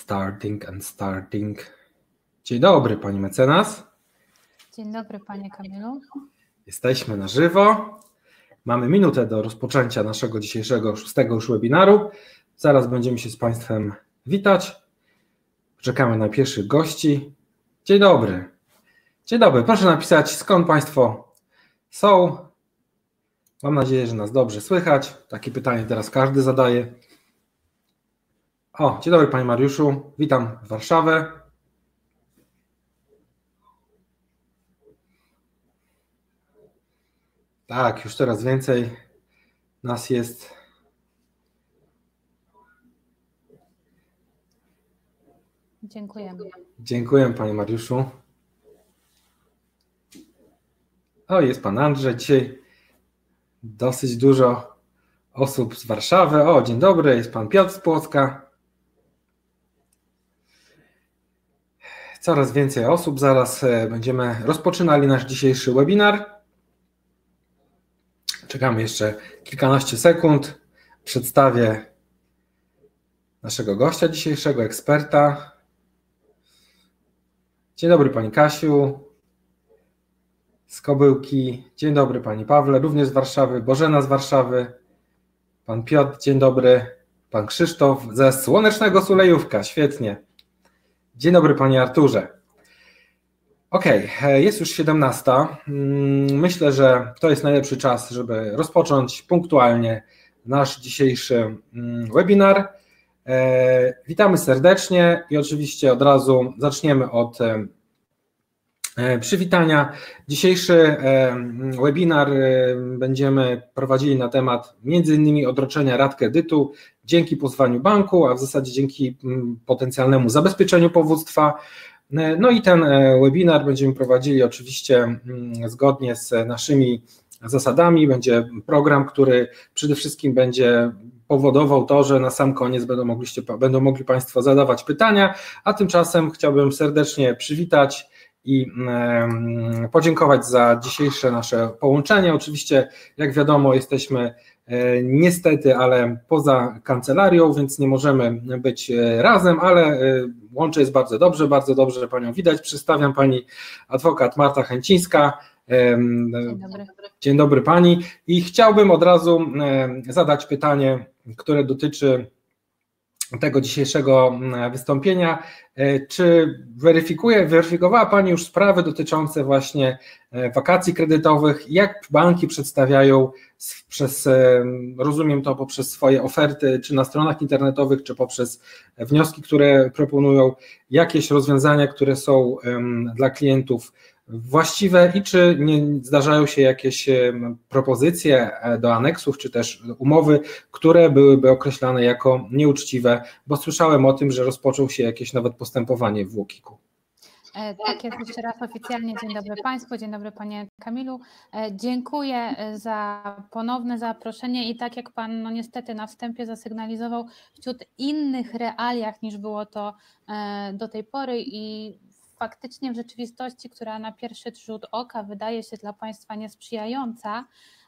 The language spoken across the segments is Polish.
Starting and starting. Dzień dobry, pani mecenas. Dzień dobry, panie Kamilu. Jesteśmy na żywo. Mamy minutę do rozpoczęcia naszego dzisiejszego szóstego już webinaru. Zaraz będziemy się z państwem witać. Czekamy na pierwszych gości. Dzień dobry. Dzień dobry. Proszę napisać, skąd państwo są. Mam nadzieję, że nas dobrze słychać. Takie pytanie teraz każdy zadaje. O, dzień dobry Panie Mariuszu, witam w Warszawę. Tak, już coraz więcej nas jest. Dziękujemy. Dziękuję Panie Mariuszu. O, jest Pan Andrzej. Dzisiaj dosyć dużo osób z Warszawy. O, dzień dobry, jest Pan Piotr z Płocka. Coraz więcej osób. Zaraz e, będziemy rozpoczynali nasz dzisiejszy webinar. Czekamy jeszcze kilkanaście sekund. Przedstawię naszego gościa dzisiejszego, eksperta. Dzień dobry Pani Kasiu z Kobyłki. Dzień dobry Pani Pawle, również z Warszawy. Bożena z Warszawy. Pan Piotr, dzień dobry. Pan Krzysztof ze Słonecznego Sulejówka, świetnie. Dzień dobry Panie Arturze. Okej, okay, jest już 17. Mm, myślę, że to jest najlepszy czas, żeby rozpocząć punktualnie nasz dzisiejszy mm, webinar. E, witamy serdecznie i oczywiście od razu zaczniemy od e, przywitania. Dzisiejszy e, webinar będziemy prowadzili na temat innymi odroczenia rat kredytu dzięki pozwaniu banku, a w zasadzie dzięki mm, potencjalnemu zabezpieczeniu powództwa. No i ten e, webinar będziemy prowadzili oczywiście mm, zgodnie z naszymi zasadami. Będzie program, który przede wszystkim będzie powodował to, że na sam koniec będą, mogliście, będą mogli Państwo zadawać pytania, a tymczasem chciałbym serdecznie przywitać i podziękować za dzisiejsze nasze połączenie. Oczywiście, jak wiadomo, jesteśmy E, niestety, ale poza kancelarią, więc nie możemy być e, razem, ale e, łącze jest bardzo dobrze, bardzo dobrze, że Panią widać. Przedstawiam Pani adwokat Marta Chęcińska. Dzień dobry. Dzień dobry Pani i chciałbym od razu zadać pytanie, które dotyczy tego dzisiejszego mm, wystąpienia. E, czy weryfikuje, weryfikowała Pani już sprawy dotyczące właśnie e, wakacji kredytowych? Jak banki przedstawiają przez, e, rozumiem to poprzez swoje oferty, czy na stronach internetowych, czy poprzez wnioski, które proponują, jakieś rozwiązania, które są dla klientów właściwe i czy nie zdarzają się jakieś propozycje e, do aneksów, czy też umowy, które byłyby określane jako nieuczciwe, bo słyszałem o tym, że rozpoczął się jakieś nawet postępowanie w Łokiku. E, tak jeszcze raz oficjalnie dzień dobry Państwu, dzień dobry Panie Kamilu. E, dziękuję za ponowne zaproszenie i tak jak Pan no niestety na wstępie zasygnalizował, wśród innych realiach niż było to do tej pory i faktycznie w rzeczywistości, która na pierwszy rzut oka wydaje się dla Państwa niesprzyjająca,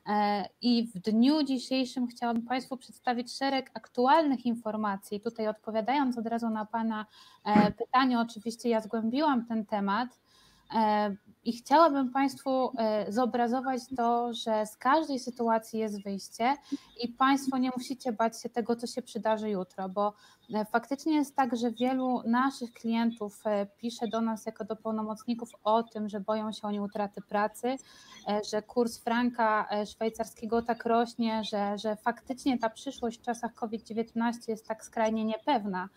e, i w dniu dzisiejszym chciałabym Państwu przedstawić szereg aktualnych informacji. Tutaj odpowiadając od razu na Pana e, pytanie, oczywiście ja zgłębiłam ten temat e, i chciałabym Państwu zobrazować to, że z każdej sytuacji jest wyjście i Państwo nie musicie bać się tego, co się przydarzy jutro, bo E, faktycznie jest tak, że wielu naszych klientów e, pisze do nas jako do pełnomocników o tym, że boją się oni utraty pracy, e, że kurs franka szwajcarskiego tak rośnie, że, że faktycznie ta przyszłość w czasach COVID-19 jest tak skrajnie niepewna.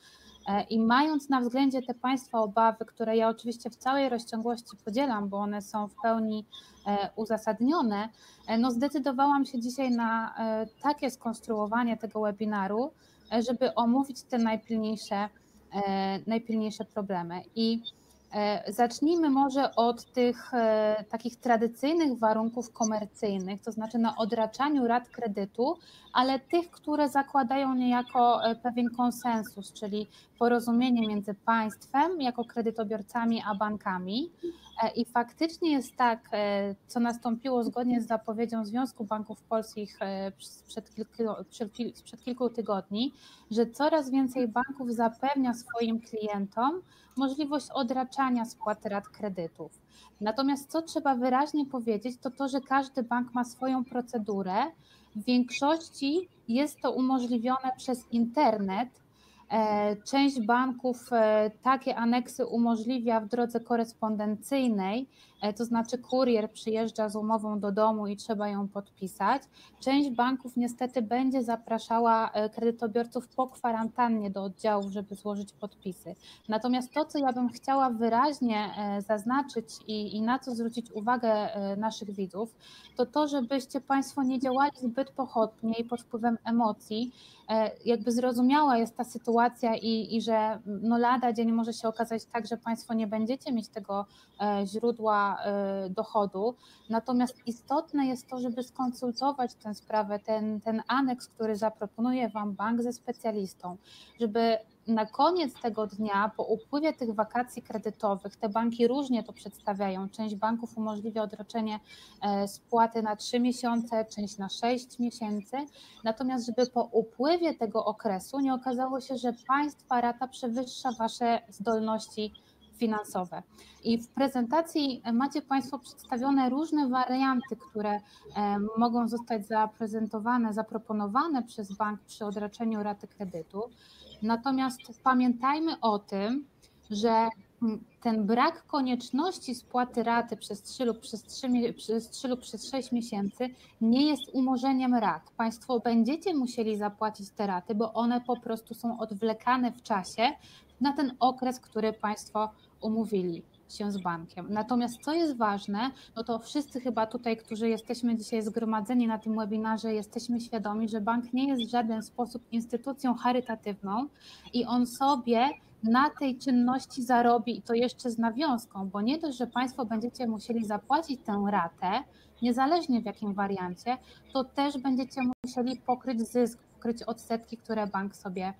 I mając na względzie te Państwa obawy, które ja oczywiście w całej rozciągłości podzielam, bo one są w pełni uzasadnione, no zdecydowałam się dzisiaj na takie skonstruowanie tego webinaru, E, żeby omówić te najpilniejsze, e, najpilniejsze problemy. I E, zacznijmy może od tych e, takich tradycyjnych warunków komercyjnych, to znaczy na odraczaniu rat kredytu, ale tych, które zakładają niejako e, pewien konsensus, czyli porozumienie między państwem jako kredytobiorcami a bankami. I faktycznie jest tak, co nastąpiło zgodnie z zapowiedzią Związku Banków Polskich przed kilku, przed kilku tygodni, że coraz więcej banków zapewnia swoim klientom możliwość odraczania spłaty rat kredytów. Natomiast co trzeba wyraźnie powiedzieć, to to, że każdy bank ma swoją procedurę. W większości jest to umożliwione przez internet, E, część banków e, takie aneksy umożliwia w drodze korespondencyjnej, to znaczy kurier przyjeżdża z umową do domu i trzeba ją podpisać. Część banków niestety będzie zapraszała kredytobiorców po kwarantannie do oddziałów, żeby złożyć podpisy. Natomiast to, co ja bym chciała wyraźnie zaznaczyć i, i na co zwrócić uwagę naszych widzów, to to, żebyście Państwo nie działali zbyt pochopnie i pod wpływem emocji. Jakby zrozumiała jest ta sytuacja, i, i że no lada dzień może się okazać tak, że Państwo nie będziecie mieć tego e, źródła e, dochodu. Natomiast istotne jest to, żeby skonsultować tę sprawę, ten, ten aneks, który zaproponuje Wam bank ze specjalistą, żeby na koniec tego dnia, po upływie tych wakacji kredytowych, te banki różnie to przedstawiają. Część banków umożliwia odroczenie e, spłaty na 3 miesiące, część na 6 miesięcy. Natomiast, żeby po upływie tego okresu nie okazało się, że państwa rata przewyższa wasze zdolności finansowe. I w prezentacji macie Państwo przedstawione różne warianty, które e, mogą zostać zaprezentowane, zaproponowane przez bank przy odraczeniu raty kredytu. Natomiast pamiętajmy o tym, że ten brak konieczności spłaty raty przez 3 lub przez 3, przez 3 lub przez 6 miesięcy nie jest umorzeniem rat. Państwo będziecie musieli zapłacić te raty, bo one po prostu są odwlekane w czasie na ten okres, który Państwo umówili się z bankiem. Natomiast co jest ważne, no to wszyscy chyba tutaj, którzy jesteśmy dzisiaj zgromadzeni na tym webinarze, jesteśmy świadomi, że bank nie jest w żaden sposób instytucją charytatywną i on sobie na tej czynności zarobi i to jeszcze z nawiązką, bo nie dość, że Państwo będziecie musieli zapłacić tę ratę, niezależnie w jakim wariancie, to też będziecie musieli pokryć zysk, pokryć odsetki, które bank sobie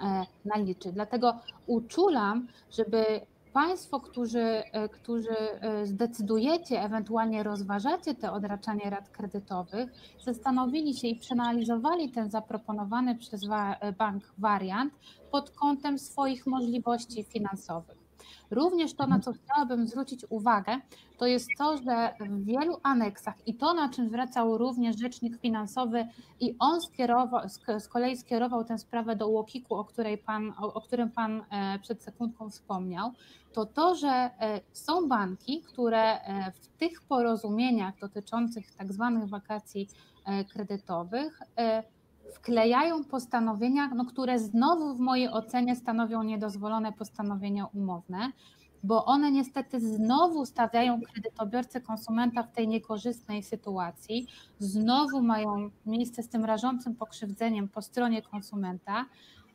e, naliczy. Dlatego uczulam, żeby Państwo, którzy, e, którzy e, zdecydujecie, ewentualnie rozważacie te odraczanie rat kredytowych, zastanowili się i przeanalizowali ten zaproponowany przez e, bank wariant pod kątem swoich możliwości finansowych. Również to, na co chciałabym zwrócić uwagę, to jest to, że w wielu aneksach i to, na czym zwracał również rzecznik finansowy i on skierował, z kolei skierował tę sprawę do Łokiku, o, której pan, o, o którym Pan przed sekundką wspomniał, to to, że e, są banki, które e, w tych porozumieniach dotyczących tak zwanych wakacji kredytowych wklejają postanowienia, no, które znowu w mojej ocenie stanowią niedozwolone postanowienia umowne, bo one niestety znowu stawiają kredytobiorcę konsumenta w tej niekorzystnej sytuacji, znowu mają miejsce z tym rażącym pokrzywdzeniem po stronie konsumenta,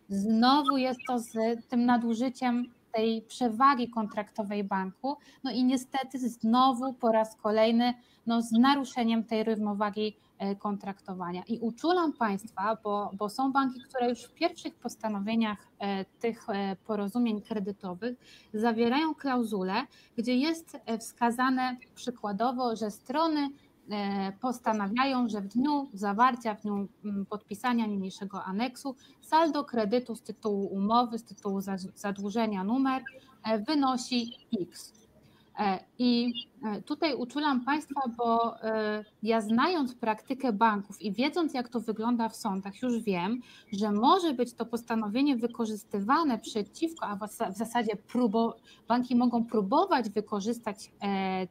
znowu jest to z tym nadużyciem tej przewagi kontraktowej banku, no i niestety znowu po raz kolejny no, z naruszeniem tej równowagi E, kontraktowania. I uczulam Państwa, bo, bo są banki, które już w pierwszych postanowieniach e, tych e, porozumień kredytowych zawierają klauzule, gdzie jest wskazane przykładowo, że strony postanawiają, że w dniu zawarcia, w dniu podpisania niniejszego aneksu saldo kredytu z tytułu umowy, z tytułu zadłużenia numer wynosi X. E, I e, tutaj uczulam Państwa, bo e, ja znając praktykę banków i wiedząc, jak to wygląda w sądach, już wiem, że może być to postanowienie wykorzystywane przeciwko, a w zasadzie próbo, banki mogą próbować wykorzystać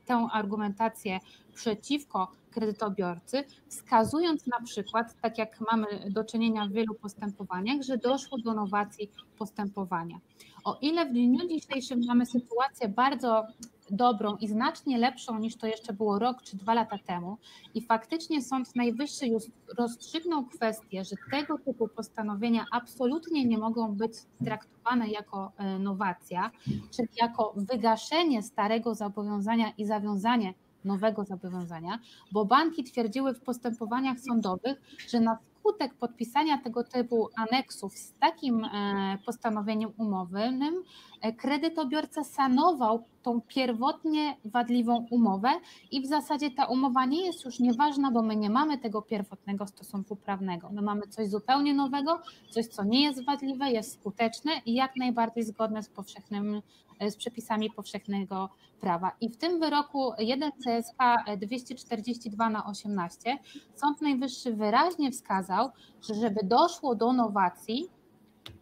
tę argumentację przeciwko kredytobiorcy, wskazując na przykład, tak jak mamy do czynienia w wielu postępowaniach, że doszło do nowacji postępowania. O ile w dniu dzisiejszym mamy sytuację bardzo dobrą i znacznie lepszą niż to jeszcze było rok czy dwa lata temu. I faktycznie Sąd Najwyższy już rozstrzygnął kwestię, że tego typu postanowienia absolutnie nie mogą być traktowane jako e, nowacja, czyli jako wygaszenie starego zobowiązania i zawiązanie nowego zobowiązania, bo banki twierdziły w postępowaniach sądowych, że na skutek podpisania tego typu aneksów z takim e, postanowieniem umownym, e, kredytobiorca sanował tą pierwotnie wadliwą umowę i w zasadzie ta umowa nie jest już nieważna, bo my nie mamy tego pierwotnego stosunku prawnego. My mamy coś zupełnie nowego, coś, co nie jest wadliwe, jest skuteczne i jak najbardziej zgodne z powszechnym z przepisami powszechnego prawa. I w tym wyroku 1 CSK 242 na 18 Sąd Najwyższy wyraźnie wskazał, że żeby doszło do nowacji,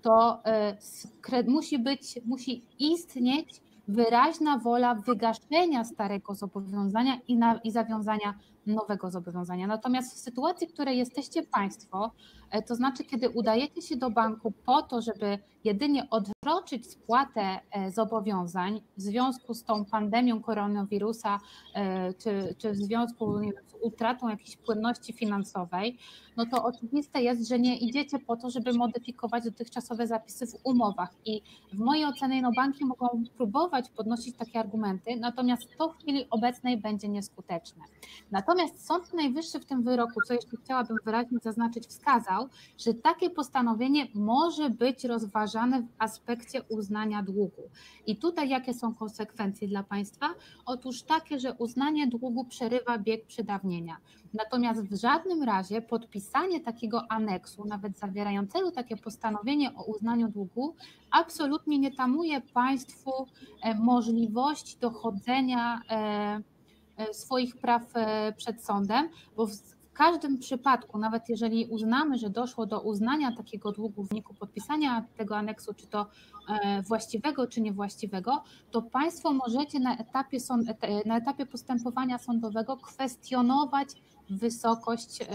to e, musi być, musi istnieć wyraźna wola wygaszenia starego zobowiązania i, na, i zawiązania nowego zobowiązania. Natomiast w sytuacji, w której jesteście Państwo, e, to znaczy, kiedy udajecie się do banku po to, żeby jedynie odroczyć spłatę e, zobowiązań w związku z tą pandemią koronawirusa, e, czy, czy w związku z utratą jakiejś płynności finansowej, no to oczywiste jest, że nie idziecie po to, żeby modyfikować dotychczasowe zapisy w umowach. I w mojej ocenie no, banki mogą próbować podnosić takie argumenty, natomiast to w chwili obecnej będzie nieskuteczne. Natomiast Sąd Najwyższy w tym wyroku, co jeszcze chciałabym wyraźnie zaznaczyć, wskazał, że takie postanowienie może być rozważane w aspekcie uznania długu. I tutaj jakie są konsekwencje dla państwa? Otóż takie, że uznanie długu przerywa bieg przedawnienia. Natomiast w żadnym razie podpisanie takiego aneksu, nawet zawierającego takie postanowienie o uznaniu długu, absolutnie nie tamuje państwu e, możliwości dochodzenia e, e, swoich praw przed sądem, bo w każdym przypadku, nawet jeżeli uznamy, że doszło do uznania takiego długu w wyniku podpisania tego aneksu, czy to właściwego, czy niewłaściwego, to Państwo możecie na etapie, na etapie postępowania sądowego kwestionować wysokość e,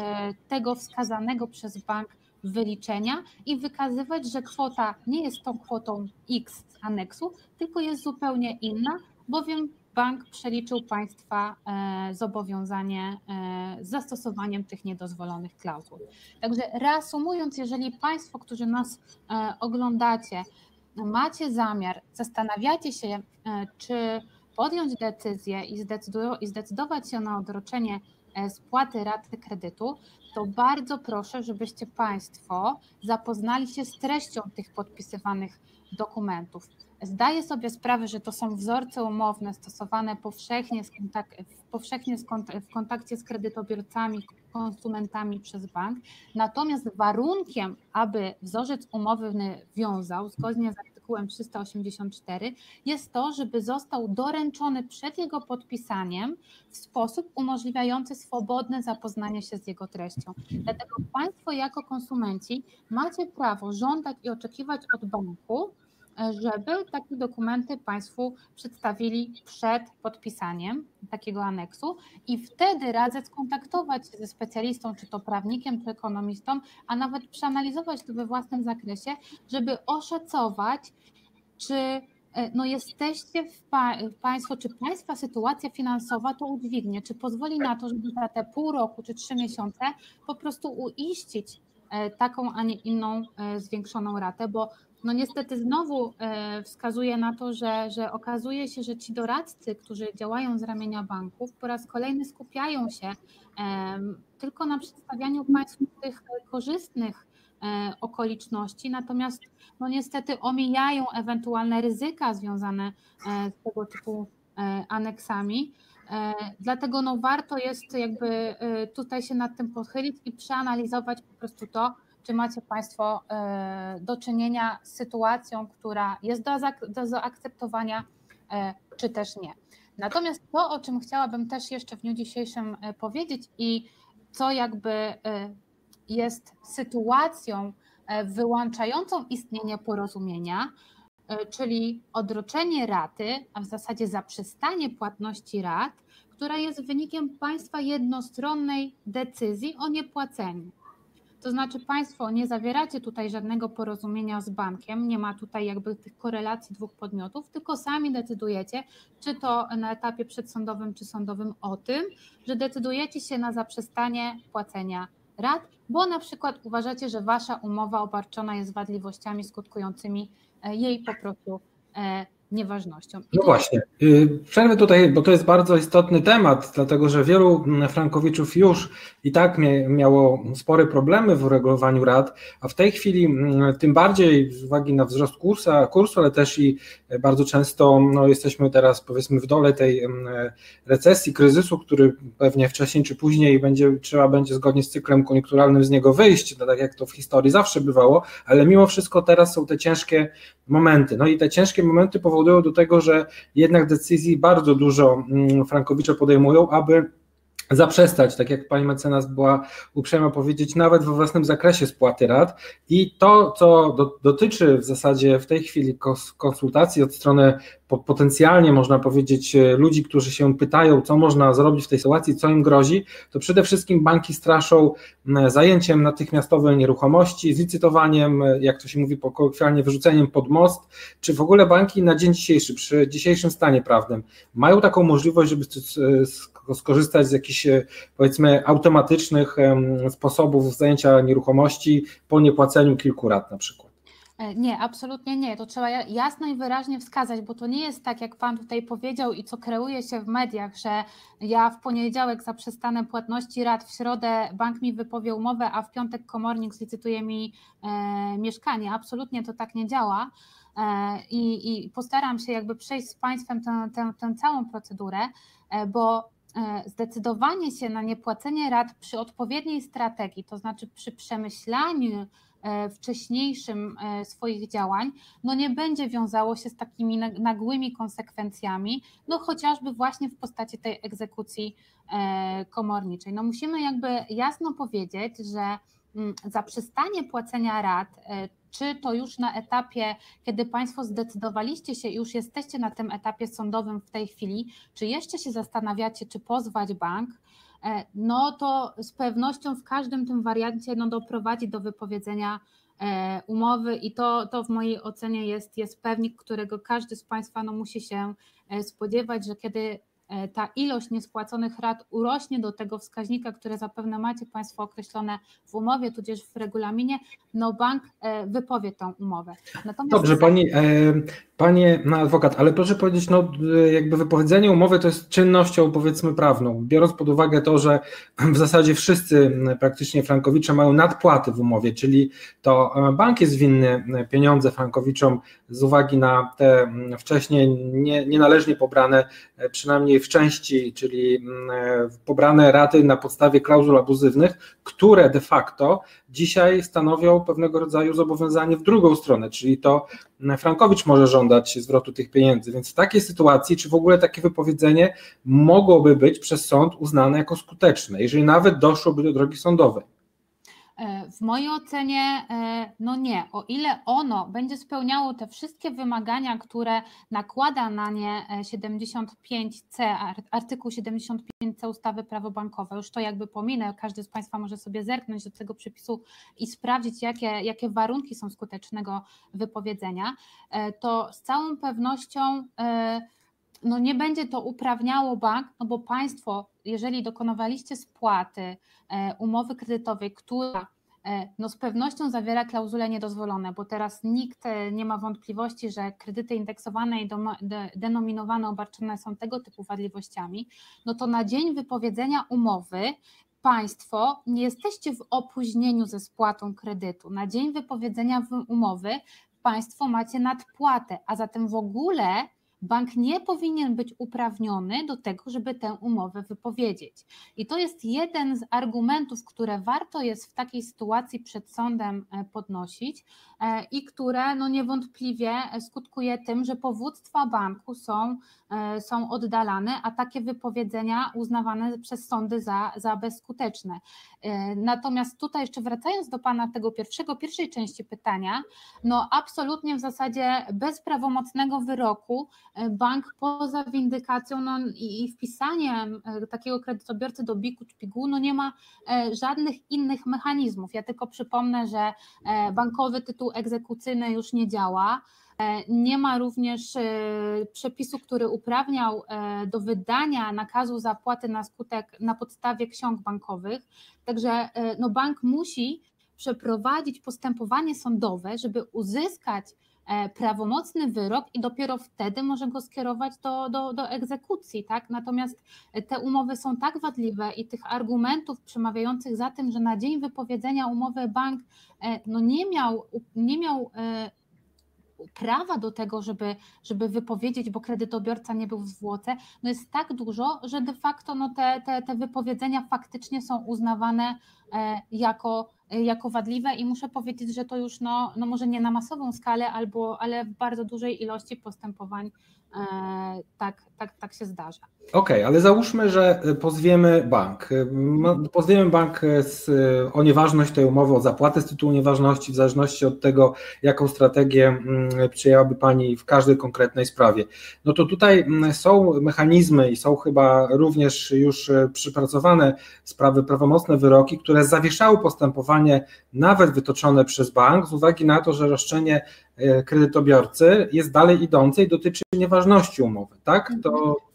tego wskazanego przez bank wyliczenia i wykazywać, że kwota nie jest tą kwotą X z aneksu, tylko jest zupełnie inna, bowiem bank przeliczył Państwa e, zobowiązanie e, z zastosowaniem tych niedozwolonych klauzul. Także reasumując, jeżeli Państwo, którzy nas oglądacie, macie zamiar, zastanawiacie się, czy podjąć decyzję i zdecydować się na odroczenie spłaty raty kredytu, to bardzo proszę, żebyście Państwo zapoznali się z treścią tych podpisywanych dokumentów. Zdaję sobie sprawę, że to są wzorce umowne stosowane powszechnie, powszechnie w kontakcie z kredytobiorcami, konsumentami przez bank. Natomiast warunkiem, aby wzorzec umowny wiązał zgodnie z artykułem 384 jest to, żeby został doręczony przed jego podpisaniem w sposób umożliwiający swobodne zapoznanie się z jego treścią. Dlatego Państwo jako konsumenci macie prawo żądać i oczekiwać od banku, żeby takie dokumenty Państwu przedstawili przed podpisaniem takiego aneksu i wtedy radzę skontaktować się ze specjalistą, czy to prawnikiem, czy ekonomistą, a nawet przeanalizować to we własnym zakresie, żeby oszacować, czy e, no jesteście w, pa, Państwo, czy Państwa sytuacja finansowa to udźwignie, czy pozwoli na to, żeby za te pół roku czy trzy miesiące po prostu uiścić taką, a nie inną e, zwiększoną ratę, bo no niestety znowu e, wskazuje na to, że, że okazuje się, że ci doradcy, którzy działają z ramienia banków, po raz kolejny skupiają się tylko na przedstawianiu Państwu tych korzystnych e, okoliczności, natomiast no niestety omijają ewentualne ryzyka związane e, z tego typu aneksami. Dlatego no warto jest jakby tutaj się nad tym pochylić i przeanalizować po prostu to, czy macie Państwo e, do czynienia z sytuacją, która jest do, do zaakceptowania, e, czy też nie. Natomiast to, o czym chciałabym też jeszcze w dniu dzisiejszym e, powiedzieć i co jakby jest sytuacją wyłączającą istnienie porozumienia, czyli odroczenie raty, a w zasadzie zaprzestanie płatności rat, która jest wynikiem Państwa jednostronnej decyzji o niepłaceniu. To znaczy Państwo nie zawieracie tutaj żadnego porozumienia z bankiem, nie ma tutaj jakby tych korelacji dwóch podmiotów, tylko sami decydujecie, czy to na etapie przedsądowym czy sądowym o tym, że decydujecie się na zaprzestanie płacenia rat, bo na przykład uważacie, że Wasza umowa obarczona jest wadliwościami skutkującymi e, jej po prostu e, nieważnością. I no właśnie, y, przerwę tutaj, bo to jest bardzo istotny temat, dlatego że wielu mm, frankowiczów już i tak miało spore problemy w uregulowaniu rad, a w tej chwili mm, tym bardziej z uwagi na wzrost kursa, kursu, ale też i bardzo często no, jesteśmy teraz powiedzmy w dole tej mm, recesji, kryzysu, który pewnie wcześniej czy później będzie, trzeba będzie zgodnie z cyklem koniunkturalnym z niego wyjść, no, tak jak to w historii zawsze bywało, ale mimo wszystko teraz są te ciężkie momenty. No i te ciężkie momenty powodują powodują do tego, że jednak decyzji bardzo dużo mm, frankowicze podejmują, aby zaprzestać, tak jak pani mecenas była uprzejma powiedzieć, nawet we własnym zakresie spłaty rat. I to, co do, dotyczy w zasadzie w tej chwili konsultacji od strony potencjalnie, można powiedzieć, ludzi, którzy się pytają, co można zrobić w tej sytuacji, co im grozi, to przede wszystkim banki straszą zajęciem natychmiastowej nieruchomości, zlicytowaniem, jak to się mówi kolokwialnie, wyrzuceniem pod most, czy w ogóle banki na dzień dzisiejszy, przy dzisiejszym stanie prawnym, mają taką możliwość, żeby skorzystać z jakichś powiedzmy automatycznych sposobów zajęcia nieruchomości po niepłaceniu kilku rat na przykład. E, nie, absolutnie nie. To trzeba jasno i wyraźnie wskazać, bo to nie jest tak, jak Pan tutaj powiedział i co kreuje się w mediach, że ja w poniedziałek zaprzestanę płatności rat, w środę bank mi wypowie umowę, a w piątek komornik zlicytuje mi e, mieszkanie. Absolutnie to tak nie działa. E, i, I postaram się jakby przejść z Państwem tę, tę, całą procedurę, e, bo E, zdecydowanie się na niepłacenie rat przy odpowiedniej strategii, to znaczy przy przemyślaniu e, wcześniejszym e, swoich działań, no nie będzie wiązało się z takimi nagłymi konsekwencjami, no chociażby właśnie w postaci tej egzekucji komorniczej. No musimy jakby jasno powiedzieć, że mm, zaprzestanie płacenia rat czy to już na etapie, kiedy Państwo zdecydowaliście się, już jesteście na tym etapie sądowym w tej chwili, czy jeszcze się zastanawiacie, czy pozwać bank, e, no to z pewnością w każdym tym wariancie no, doprowadzi do wypowiedzenia e, umowy i to, to w mojej ocenie jest, jest pewnik, którego każdy z Państwa no, musi się e, spodziewać, że kiedy ta ilość niespłaconych rat urośnie do tego wskaźnika, które zapewne macie Państwo określone w umowie, tudzież w regulaminie, no bank wypowie tą umowę. Natomiast Dobrze, Pani, Panie no, adwokat, ale proszę powiedzieć, no jakby wypowiedzenie umowy to jest czynnością powiedzmy prawną, biorąc pod uwagę to, że w zasadzie wszyscy praktycznie frankowicze mają nadpłaty w umowie, czyli to e, bank jest winny pieniądze frankowiczom z uwagi na te wcześniej nie, nienależnie pobrane, przynajmniej w części, czyli pobrane raty na podstawie klauzul abuzywnych, które de facto dzisiaj stanowią pewnego rodzaju zobowiązanie w drugą stronę, czyli to Frankowicz może żądać zwrotu tych pieniędzy. Więc w takiej sytuacji, czy w ogóle takie wypowiedzenie mogłoby być przez sąd uznane jako skuteczne, jeżeli nawet doszłoby do drogi sądowej? E, w mojej ocenie, e, no nie. O ile ono będzie spełniało te wszystkie wymagania, które nakłada na nie 75C, e, artykuł 75C ustawy prawo bankowe, już to jakby pominę, każdy z Państwa może sobie zerknąć do tego przepisu i sprawdzić, jakie, jakie warunki są skutecznego wypowiedzenia, to z całą pewnością no nie będzie to uprawniało bank, no bo państwo, jeżeli dokonywaliście spłaty e, umowy kredytowej, która e, no z pewnością zawiera klauzule niedozwolone, bo teraz nikt e, nie ma wątpliwości, że kredyty indeksowane i denominowane obarczone są tego typu wadliwościami, no to na dzień wypowiedzenia umowy Państwo nie jesteście w opóźnieniu ze spłatą kredytu. Na dzień wypowiedzenia umowy Państwo macie nadpłatę, a zatem w ogóle bank nie powinien być uprawniony do tego, żeby tę umowę wypowiedzieć. I to jest jeden z argumentów, które warto jest w takiej sytuacji przed sądem e, podnosić e, i które no niewątpliwie skutkuje tym, że powództwa banku są, e, są oddalane, a takie wypowiedzenia uznawane przez sądy za, za bezskuteczne. Natomiast tutaj jeszcze wracając do Pana tego pierwszego, pierwszej części pytania, no absolutnie w zasadzie bez prawomocnego wyroku bank poza windykacją no, i, i wpisaniem takiego kredytobiorcy do BIK-u czy PIG-u no nie ma żadnych innych mechanizmów. Ja tylko przypomnę, że bankowy tytuł egzekucyjny już nie działa. Nie ma również przepisu, który uprawniał do wydania nakazu zapłaty na skutek na podstawie ksiąg bankowych. Także no bank musi przeprowadzić postępowanie sądowe, żeby uzyskać e, prawomocny wyrok i dopiero wtedy może go skierować do, do, do egzekucji. Tak? Natomiast te umowy są tak wadliwe i tych argumentów przemawiających za tym, że na dzień wypowiedzenia umowy bank e, no nie miał, nie miał e, prawa do tego, żeby, żeby wypowiedzieć, bo kredytobiorca nie był w zwłoce, no jest tak dużo, że de facto no te, te, te wypowiedzenia faktycznie są uznawane jako jako wadliwe i muszę powiedzieć, że to już no, no może nie na masową skalę, albo, ale w bardzo dużej ilości postępowań e, tak, tak, tak się zdarza. Okej, okay, ale załóżmy, że pozwiemy bank. Pozwiemy bank z, o nieważność tej umowy, o zapłatę z tytułu nieważności, w zależności od tego, jaką strategię mm, przyjęłaby Pani w każdej konkretnej sprawie. No to tutaj mm, są mechanizmy i są chyba również już przypracowane sprawy, prawomocne wyroki, które zawieszały postępowanie, nawet wytoczone przez bank, z uwagi na to, że roszczenie e, kredytobiorcy jest dalej idące i dotyczy nieważności umowy, tak? To. E,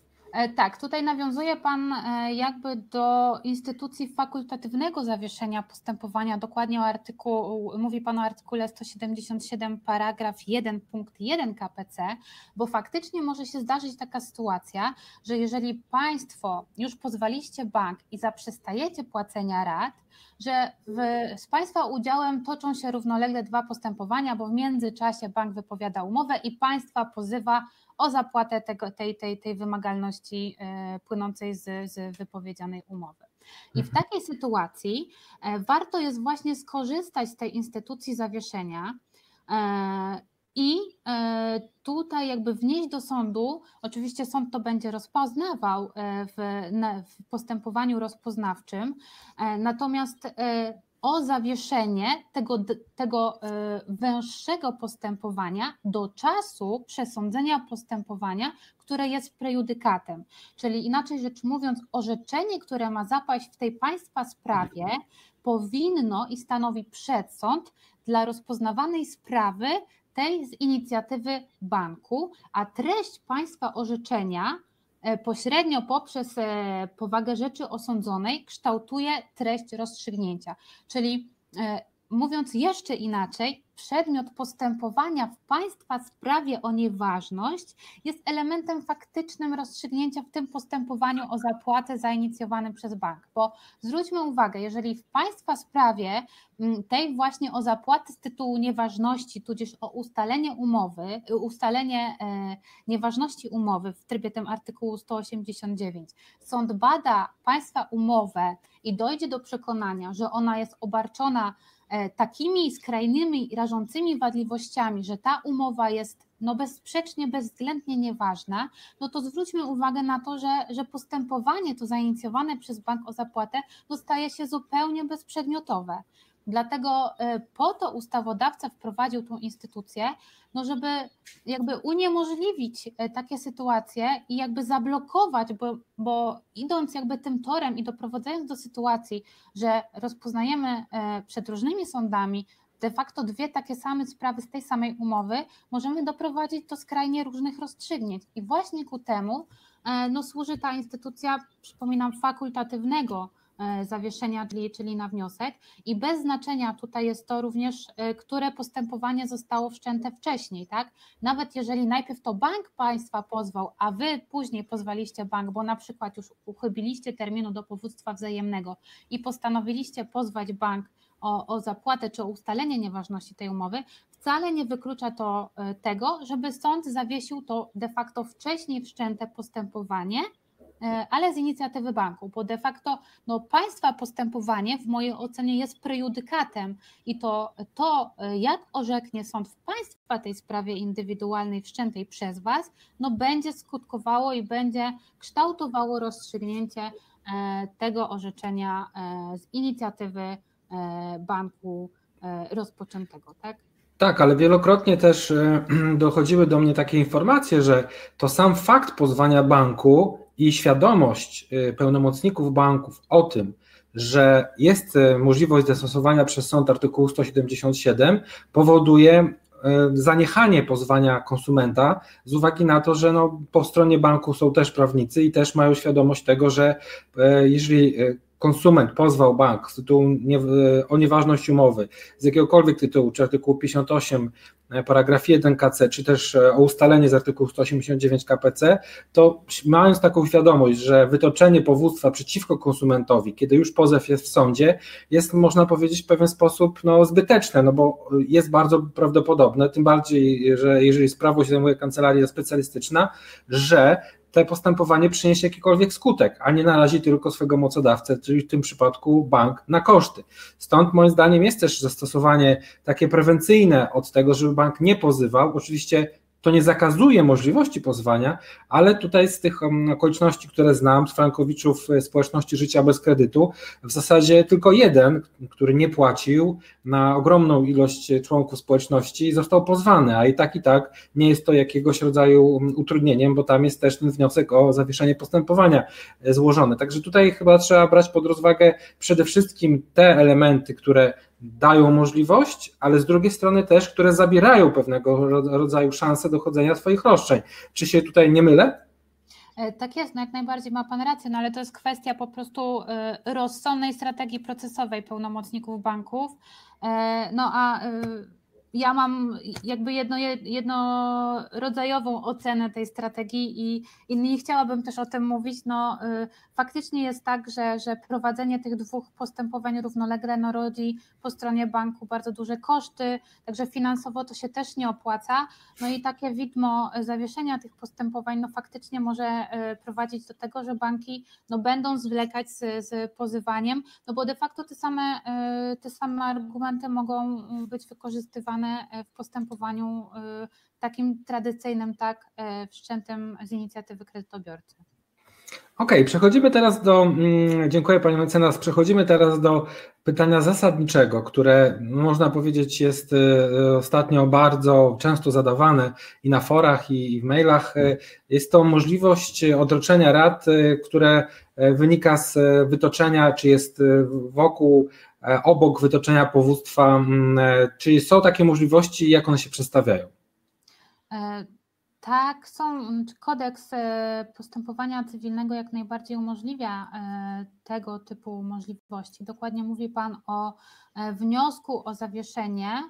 tak, tutaj nawiązuje Pan e, jakby do instytucji fakultatywnego zawieszenia postępowania, dokładnie o artykuł, mówi Pan o artykule 177 paragraf 1 punkt 1 KPC, bo faktycznie może się zdarzyć taka sytuacja, że jeżeli Państwo już pozwaliście bank i zaprzestajecie płacenia rat, że w, z Państwa udziałem toczą się równolegle dwa postępowania, bo w międzyczasie bank wypowiada umowę i Państwa pozywa o zapłatę tego, tej, tej, tej wymagalności e, płynącej z, z wypowiedzianej umowy. I w mhm. takiej sytuacji e, warto jest właśnie skorzystać z tej instytucji zawieszenia e, i tutaj jakby wnieść do sądu, oczywiście sąd to będzie rozpoznawał w, w postępowaniu rozpoznawczym, natomiast o zawieszenie tego, tego e, węższego postępowania do czasu przesądzenia postępowania, które jest prejudykatem. Czyli inaczej rzecz mówiąc, orzeczenie, które ma zapaść w tej państwa sprawie, powinno i stanowi przedsąd dla rozpoznawanej sprawy tej z inicjatywy banku, a treść państwa orzeczenia pośrednio poprzez e, powagę rzeczy osądzonej kształtuje treść rozstrzygnięcia. Czyli e, mówiąc jeszcze inaczej, przedmiot postępowania w państwa sprawie o nieważność jest elementem faktycznym rozstrzygnięcia w tym postępowaniu o zapłatę zainicjowanym przez bank. Bo zwróćmy uwagę, jeżeli w państwa sprawie mm, tej właśnie o zapłatę z tytułu nieważności, tudzież o ustalenie umowy, ustalenie e, nieważności umowy w trybie tym artykułu 189, sąd bada państwa umowę i dojdzie do przekonania, że ona jest obarczona takimi skrajnymi i rażącymi wadliwościami, że ta umowa jest no bezsprzecznie, bezwzględnie nieważna, no to zwróćmy uwagę na to, że, że postępowanie to zainicjowane przez bank o zapłatę no staje się zupełnie bezprzedmiotowe. Dlatego e, po to ustawodawca wprowadził tą instytucję, no żeby jakby uniemożliwić e, takie sytuacje i jakby zablokować, bo, bo idąc jakby tym torem i doprowadzając do sytuacji, że rozpoznajemy e, przed różnymi sądami de facto dwie takie same sprawy z tej samej umowy, możemy doprowadzić do skrajnie różnych rozstrzygnięć. I właśnie ku temu no, służy ta instytucja, przypominam, fakultatywnego zawieszenia, czyli, na wniosek. I bez znaczenia tutaj jest to również, e, które postępowanie zostało wszczęte wcześniej, tak? Nawet jeżeli najpierw to bank państwa pozwał, a wy później pozwaliście bank, bo na przykład już uchybiliście terminu do powództwa wzajemnego i postanowiliście pozwać bank o, o zapłatę czy o ustalenie nieważności tej umowy, wcale nie wyklucza to e, tego, żeby sąd zawiesił to de facto wcześniej wszczęte postępowanie E, ale z inicjatywy banku, bo de facto no, państwa postępowanie w mojej ocenie jest prejudykatem i to, to e, jak orzeknie sąd w państwa tej sprawie indywidualnej wszczętej przez Was, no będzie skutkowało i będzie kształtowało rozstrzygnięcie e, tego orzeczenia z inicjatywy banku rozpoczętego, tak? Tak, ale wielokrotnie też e, dochodziły do mnie takie informacje, że to sam fakt pozwania banku i świadomość e, pełnomocników banków o tym, że jest e, możliwość zastosowania przez sąd artykułu 177, powoduje zaniechanie pozwania konsumenta z uwagi na to, że no, po stronie banku są też prawnicy i też mają świadomość tego, że jeżeli konsument pozwał bank z tytułu nie, o nieważność umowy z jakiegokolwiek tytułu, czy artykułu 58 e, paragraf 1 KC, czy też e, o ustalenie z artykułu 189 KPC, to mając taką świadomość, że wytoczenie powództwa przeciwko konsumentowi, kiedy już pozew jest w sądzie, jest można powiedzieć w pewien sposób no, zbyteczne, no bo jest bardzo prawdopodobne, tym bardziej, że jeżeli sprawo się zajmuje kancelaria specjalistyczna, że to postępowanie przyniesie jakikolwiek skutek, a nie narazi tylko swojego mocodawcę, czyli w tym przypadku bank, na koszty. Stąd moim zdaniem jest też zastosowanie takie prewencyjne od tego, żeby bank nie pozywał. Oczywiście to nie zakazuje możliwości pozwania, ale tutaj z tych um, okoliczności, które znam, z frankowiczów e, społeczności życia bez kredytu, w zasadzie tylko jeden, który nie płacił na ogromną ilość członków społeczności, został pozwany, a i tak i tak nie jest to jakiegoś rodzaju um, utrudnieniem, bo tam jest też ten wniosek o zawieszenie postępowania e, złożony. Także tutaj chyba trzeba brać pod rozwagę przede wszystkim te elementy, które dają możliwość, ale z drugiej strony też, które zabierają pewnego rodzaju szansę dochodzenia swoich roszczeń. Czy się tutaj nie mylę? E, tak jest, no jak najbardziej ma Pan rację, no ale to jest kwestia po prostu e, rozsądnej strategii procesowej pełnomocników banków. E, no a ja mam jakby jedno, jednorodzajową ocenę tej strategii i, i nie chciałabym też o tym mówić. No, y, faktycznie jest tak, że, że prowadzenie tych dwóch postępowań równolegle no, rodzi po stronie banku bardzo duże koszty, także finansowo to się też nie opłaca. No i takie widmo zawieszenia tych postępowań no, faktycznie może y, prowadzić do tego, że banki no, będą zwlekać z, z pozywaniem, no bo de facto te same, y, te same argumenty mogą być wykorzystywane E, w postępowaniu e, takim tradycyjnym, tak, e, wszczętym z inicjatywy kredytobiorcy. Okej, okay, przechodzimy teraz do, mm, dziękuję Pani mecenas, przechodzimy teraz do pytania zasadniczego, które można powiedzieć jest ostatnio bardzo często zadawane i na forach i w mailach. Jest to możliwość odroczenia rat, które wynika z wytoczenia, czy jest wokół obok wytoczenia powództwa. Mm, e, czy są takie możliwości jak one się przedstawiają? E, tak, są. Kodeks postępowania cywilnego jak najbardziej umożliwia tego typu możliwości. Dokładnie mówi Pan o wniosku o zawieszenie,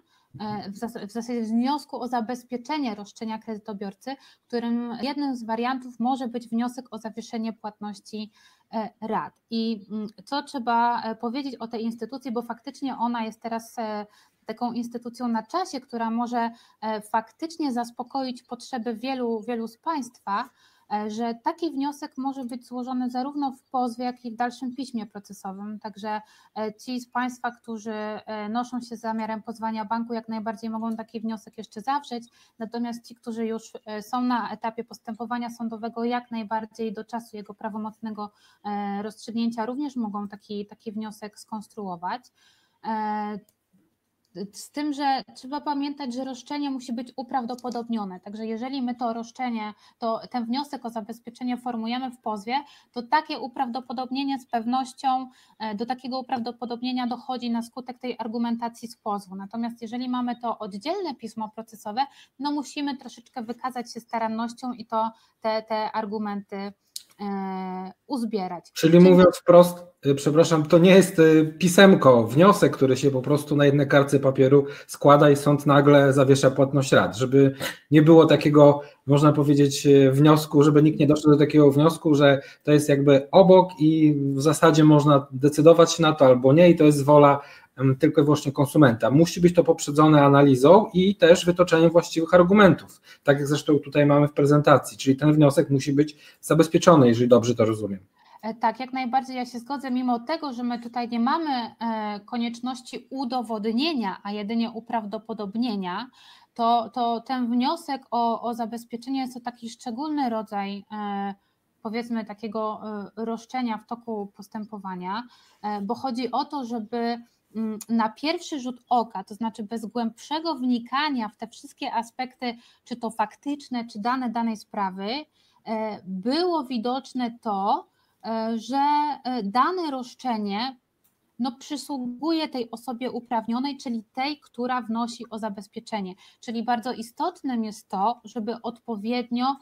w zasadzie wniosku o zabezpieczenie roszczenia kredytobiorcy, którym jednym z wariantów może być wniosek o zawieszenie płatności E, rad. I mm, co trzeba e, powiedzieć o tej instytucji, bo faktycznie ona jest teraz e, taką instytucją na czasie, która może faktycznie zaspokoić potrzeby wielu, wielu z Państwa, E, że taki wniosek może być złożony zarówno w pozwie, jak i w dalszym piśmie procesowym. Także e, ci z Państwa, którzy e, noszą się z zamiarem pozwania banku, jak najbardziej mogą taki wniosek jeszcze zawrzeć, natomiast ci, którzy już są na etapie postępowania sądowego, jak najbardziej do czasu jego prawomocnego rozstrzygnięcia również mogą taki, taki wniosek skonstruować. Z tym, że trzeba pamiętać, że roszczenie musi być uprawdopodobnione. Także jeżeli my to roszczenie, to ten wniosek o zabezpieczenie formujemy w pozwie, to takie uprawdopodobnienie z pewnością, e, do takiego uprawdopodobnienia dochodzi na skutek tej argumentacji z pozwu. Natomiast jeżeli mamy to oddzielne pismo procesowe, no musimy troszeczkę wykazać się starannością i to te, te argumenty uzbierać. Czyli mówiąc wprost, y, przepraszam, to nie jest y, pisemko, wniosek, który się po prostu na jednej kartce papieru składa i sąd nagle zawiesza płatność rad, żeby nie było takiego, można powiedzieć, wniosku, żeby nikt nie doszedł do takiego wniosku, że to jest jakby obok i w zasadzie można decydować się na to albo nie i to jest wola tylko i wyłącznie konsumenta. Musi być to poprzedzone analizą i też wytoczeniem właściwych argumentów, tak jak zresztą tutaj mamy w prezentacji, czyli ten wniosek musi być zabezpieczony, jeżeli dobrze to rozumiem. E, tak, jak najbardziej ja się zgodzę, mimo tego, że my tutaj nie mamy e, konieczności udowodnienia, a jedynie uprawdopodobnienia, to, to ten wniosek o, o zabezpieczenie jest to taki szczególny rodzaj e, powiedzmy takiego roszczenia w toku postępowania, bo chodzi o to, żeby na pierwszy rzut oka, to znaczy bez głębszego wnikania w te wszystkie aspekty, czy to faktyczne, czy dane danej sprawy, e, było widoczne to, e, że dane roszczenie no, przysługuje tej osobie uprawnionej, czyli tej, która wnosi o zabezpieczenie. Czyli bardzo istotnym jest to, żeby odpowiednio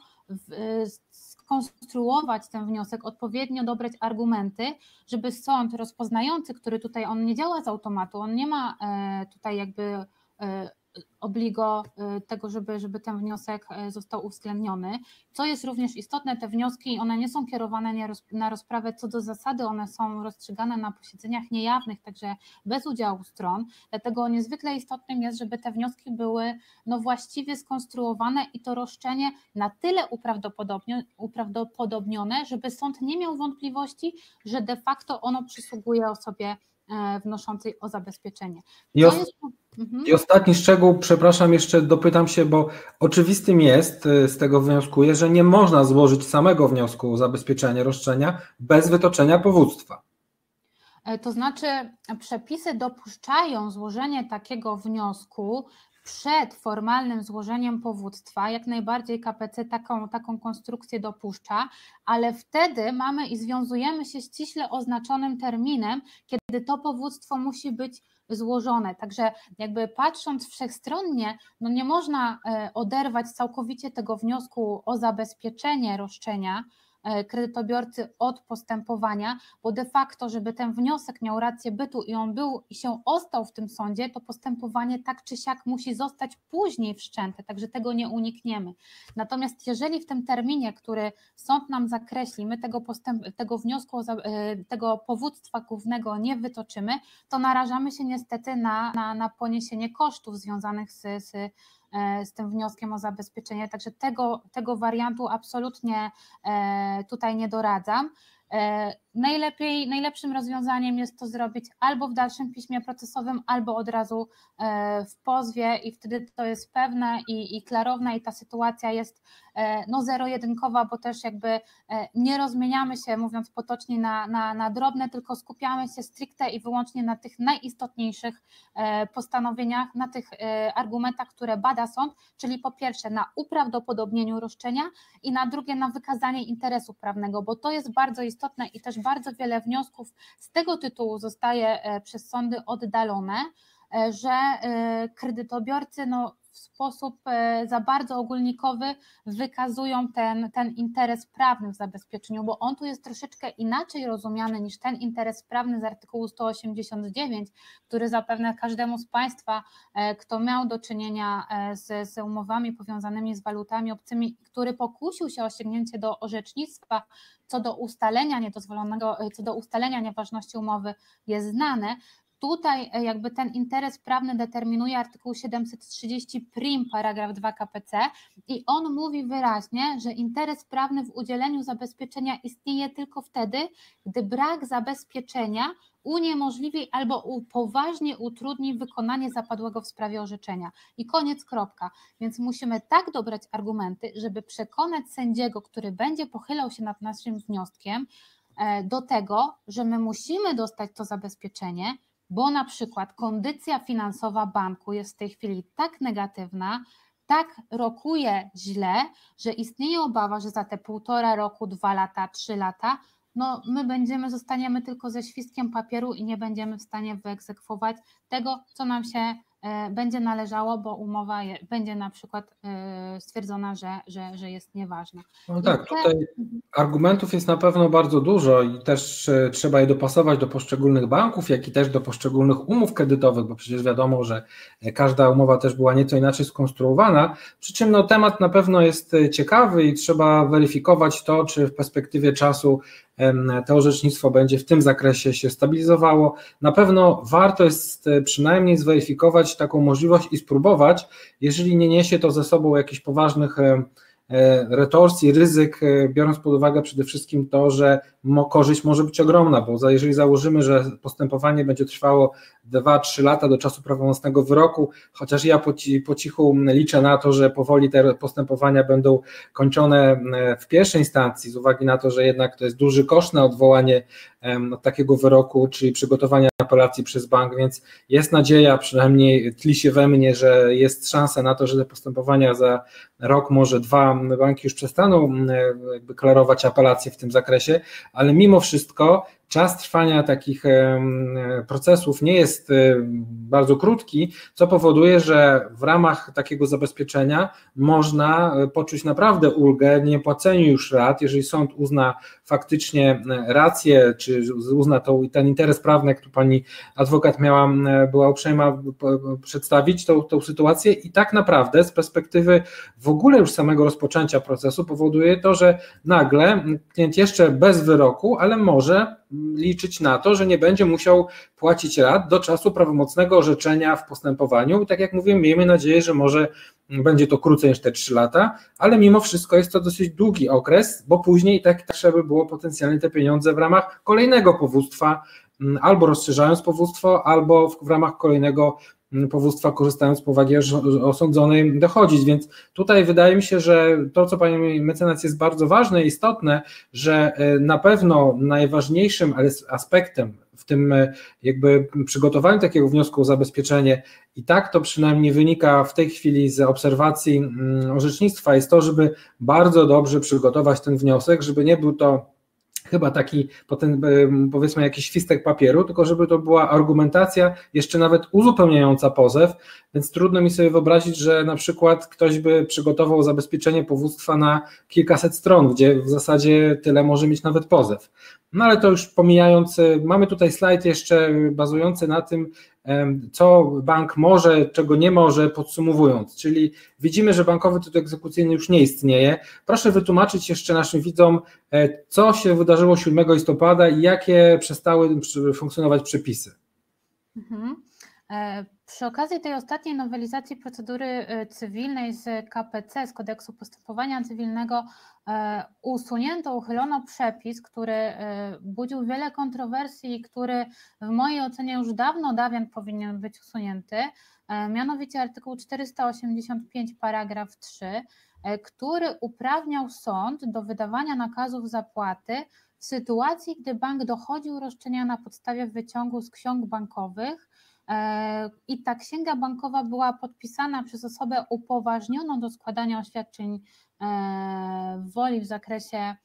skonstruować ten wniosek, odpowiednio dobrać argumenty, żeby sąd rozpoznający, który tutaj on nie działa z automatu, on nie ma e, tutaj jakby e, obligo y, tego, żeby, żeby ten wniosek y, został uwzględniony. Co jest również istotne, te wnioski, one nie są kierowane na rozprawę co do zasady, one są rozstrzygane na posiedzeniach niejawnych, także bez udziału stron, dlatego niezwykle istotnym jest, żeby te wnioski były no właściwie skonstruowane i to roszczenie na tyle uprawdopodobnione, żeby sąd nie miał wątpliwości, że de facto ono przysługuje osobie wnoszącej o zabezpieczenie. I, os- jest... Mhm. I ostatni szczegół, przepraszam, jeszcze dopytam się, bo oczywistym jest, y, z tego wnioskuję, że nie można złożyć samego wniosku o zabezpieczenie roszczenia bez wytoczenia powództwa. E, to znaczy, przepisy dopuszczają złożenie takiego wniosku przed formalnym złożeniem powództwa, jak najbardziej KPC taką, taką konstrukcję dopuszcza, ale wtedy mamy i związujemy się ściśle oznaczonym terminem, kiedy to powództwo musi być złożone. Także jakby patrząc wszechstronnie, no nie można e, oderwać całkowicie tego wniosku o zabezpieczenie roszczenia, kredytobiorcy od postępowania, bo de facto, żeby ten wniosek miał rację bytu i on był i się ostał w tym sądzie, to postępowanie tak czy siak musi zostać później wszczęte, także tego nie unikniemy. Natomiast jeżeli w tym terminie, który sąd nam zakreśli, my tego, postęp, tego wniosku, e, tego powództwa głównego nie wytoczymy, to narażamy się niestety na, na, na poniesienie kosztów związanych z, z E, z tym wnioskiem o zabezpieczenie. Także tego, tego wariantu absolutnie e, tutaj nie doradzam. E, najlepiej, najlepszym rozwiązaniem jest to zrobić albo w dalszym piśmie procesowym, albo od razu w pozwie i wtedy to jest pewne i, i klarowne i ta sytuacja jest no zero-jedynkowa, bo też jakby nie rozmieniamy się, mówiąc potocznie, na, na, na drobne, tylko skupiamy się stricte i wyłącznie na tych najistotniejszych postanowieniach, na tych argumentach, które bada sąd, czyli po pierwsze na uprawdopodobnieniu roszczenia i na drugie na wykazanie interesu prawnego, bo to jest bardzo istotne i też bardzo wiele wniosków z tego tytułu zostaje e, przez sądy oddalone, e, że e, kredytobiorcy no, w sposób e, za bardzo ogólnikowy wykazują ten, ten interes prawny w zabezpieczeniu, bo on tu jest troszeczkę inaczej rozumiany niż ten interes prawny z artykułu 189, który zapewne każdemu z Państwa, e, kto miał do czynienia e, z, z umowami powiązanymi z walutami obcymi, który pokusił się o sięgnięcie do orzecznictwa co do ustalenia niedozwolonego, co do ustalenia nieważności umowy jest znane, Tutaj e, jakby ten interes prawny determinuje artykuł 730 prim paragraf 2 KPC i on mówi wyraźnie, że interes prawny w udzieleniu zabezpieczenia istnieje tylko wtedy, gdy brak zabezpieczenia uniemożliwi albo poważnie utrudni wykonanie zapadłego w sprawie orzeczenia. I koniec, kropka. Więc musimy tak dobrać argumenty, żeby przekonać sędziego, który będzie pochylał się nad naszym wnioskiem, e, do tego, że my musimy dostać to zabezpieczenie, bo na przykład kondycja finansowa banku jest w tej chwili tak negatywna, tak rokuje źle, że istnieje obawa, że za te półtora roku, dwa lata, trzy lata, no my będziemy, zostaniemy tylko ze świstkiem papieru i nie będziemy w stanie wyegzekwować tego, co nam się będzie należało, bo umowa będzie na przykład e, stwierdzona, że, że, że jest nieważna. No tak, tutaj argumentów jest na pewno bardzo dużo i też e, trzeba je dopasować do poszczególnych banków, jak i też do poszczególnych umów kredytowych, bo przecież wiadomo, że każda umowa też była nieco inaczej skonstruowana. Przy czym no, temat na pewno jest ciekawy i trzeba weryfikować to, czy w perspektywie czasu to orzecznictwo będzie w tym zakresie się stabilizowało. Na pewno warto jest e, przynajmniej zweryfikować taką możliwość i spróbować, jeżeli nie niesie to ze sobą jakichś poważnych e, retorsji, ryzyk, e, biorąc pod uwagę przede wszystkim to, że korzyść może być ogromna, bo jeżeli założymy, że postępowanie będzie trwało 2-3 lata do czasu prawomocnego wyroku, chociaż ja po, po cichu liczę na to, że powoli te postępowania będą kończone w pierwszej instancji, z uwagi na to, że jednak to jest duży koszt na odwołanie takiego wyroku, czyli przygotowania apelacji przez bank, więc jest nadzieja, przynajmniej tli się we mnie, że jest szansa na to, że te postępowania za rok, może dwa banki już przestaną jakby klarować apelacje w tym zakresie, ale mimo wszystko czas trwania takich procesów nie jest bardzo krótki, co powoduje, że w ramach takiego zabezpieczenia można e, poczuć naprawdę ulgę w niepłaceniu już rat, jeżeli sąd uzna faktycznie rację, czy uzna to, ten interes prawny, który pani adwokat miała, była uprzejma przedstawić tą, tą sytuację. I tak naprawdę z perspektywy w ogóle już samego rozpoczęcia procesu powoduje to, że nagle klient jeszcze bez wyroku, ale może liczyć na to, że nie będzie musiał płacić rat do czasu prawomocnego orzeczenia w postępowaniu. I tak jak mówiłem, miejmy nadzieję, że może będzie to krócej niż te 3 lata, ale mimo wszystko jest to dosyć długi okres, bo później tak, tak trzeba by było potencjalnie te pieniądze w ramach kolejnego powództwa, mm, albo rozszerzając powództwo, albo w, w ramach kolejnego powództwa, korzystając z powagi osądzonej, dochodzić. Więc tutaj wydaje mi się, że to, co pani mecenas jest bardzo ważne i istotne, że e, na pewno najważniejszym aspektem w tym e, jakby przygotowaniu takiego wniosku o zabezpieczenie i tak to przynajmniej wynika w tej chwili z obserwacji mm, orzecznictwa, jest to, żeby bardzo dobrze przygotować ten wniosek, żeby nie był to chyba taki potem, powiedzmy jakiś świstek papieru, tylko żeby to była argumentacja jeszcze nawet uzupełniająca pozew, więc trudno mi sobie wyobrazić, że na przykład ktoś by przygotował zabezpieczenie powództwa na kilkaset stron, gdzie w zasadzie tyle może mieć nawet pozew. No ale to już pomijając, mamy tutaj slajd jeszcze bazujący na tym, co bank może, czego nie może, podsumowując. Czyli widzimy, że bankowy tytuł egzekucyjny już nie istnieje. Proszę wytłumaczyć jeszcze naszym widzom, e, co się wydarzyło 7 listopada i jakie przestały funkcjonować przepisy. Mhm. E, przy okazji tej ostatniej nowelizacji procedury e, cywilnej z KPC, z kodeksu postępowania cywilnego, e, usunięto, uchylono przepis, który budził wiele kontrowersji i który w mojej ocenie już dawno, dawien powinien być usunięty, mianowicie artykuł 485 paragraf 3, który uprawniał sąd do wydawania nakazów zapłaty w sytuacji, gdy bank dochodził roszczenia na podstawie wyciągu z ksiąg bankowych E, I ta księga bankowa była podpisana przez osobę upoważnioną do składania oświadczeń e, woli w zakresie E,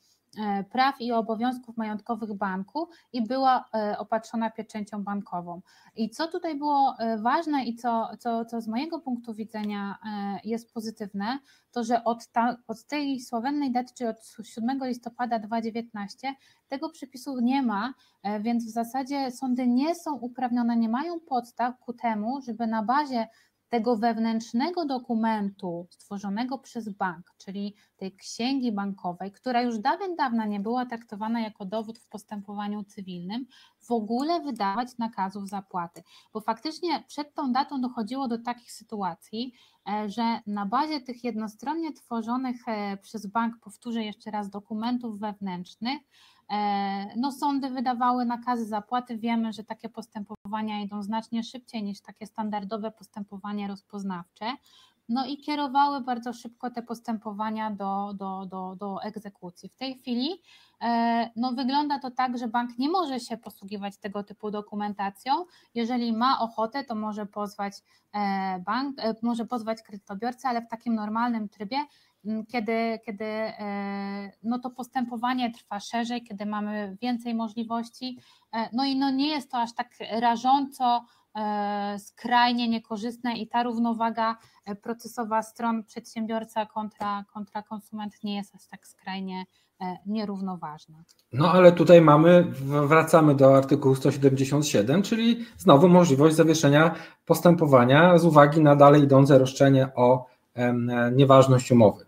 praw i obowiązków majątkowych banku i była e, opatrzona pieczęcią bankową. I co tutaj było e, ważne i co, co, co z mojego punktu widzenia jest pozytywne, to że od, ta, od tej sławetnej daty, czyli od 7 listopada 2019, tego przepisu nie ma, więc w zasadzie sądy nie są uprawnione, nie mają podstaw ku temu, żeby na bazie tego wewnętrznego dokumentu stworzonego przez bank, czyli tej księgi bankowej, która już dawien dawna nie była traktowana jako dowód w postępowaniu cywilnym, w ogóle wydawać nakazów zapłaty. Bo faktycznie przed tą datą dochodziło do takich sytuacji, e, że na bazie tych jednostronnie tworzonych e, przez bank, powtórzę jeszcze raz, dokumentów wewnętrznych, no, sądy wydawały nakazy zapłaty. Wiemy, że takie postępowania idą znacznie szybciej niż takie standardowe postępowania rozpoznawcze. No i kierowały bardzo szybko te postępowania do, do, do, do egzekucji. W tej chwili e, no, wygląda to tak, że bank nie może się posługiwać tego typu dokumentacją. Jeżeli ma ochotę, to może pozwać e, bank, może pozwać kredytobiorcę, ale w takim normalnym trybie kiedy, kiedy e, no to postępowanie trwa szerzej, kiedy mamy więcej możliwości, e, no i no nie jest to aż tak rażąco e, skrajnie niekorzystne i ta równowaga procesowa stron przedsiębiorca kontra, kontra konsument nie jest aż tak skrajnie nierównoważna. No ale tutaj mamy, wracamy do artykułu 177, czyli znowu możliwość zawieszenia postępowania z uwagi na dalej idące roszczenie o nieważność umowy.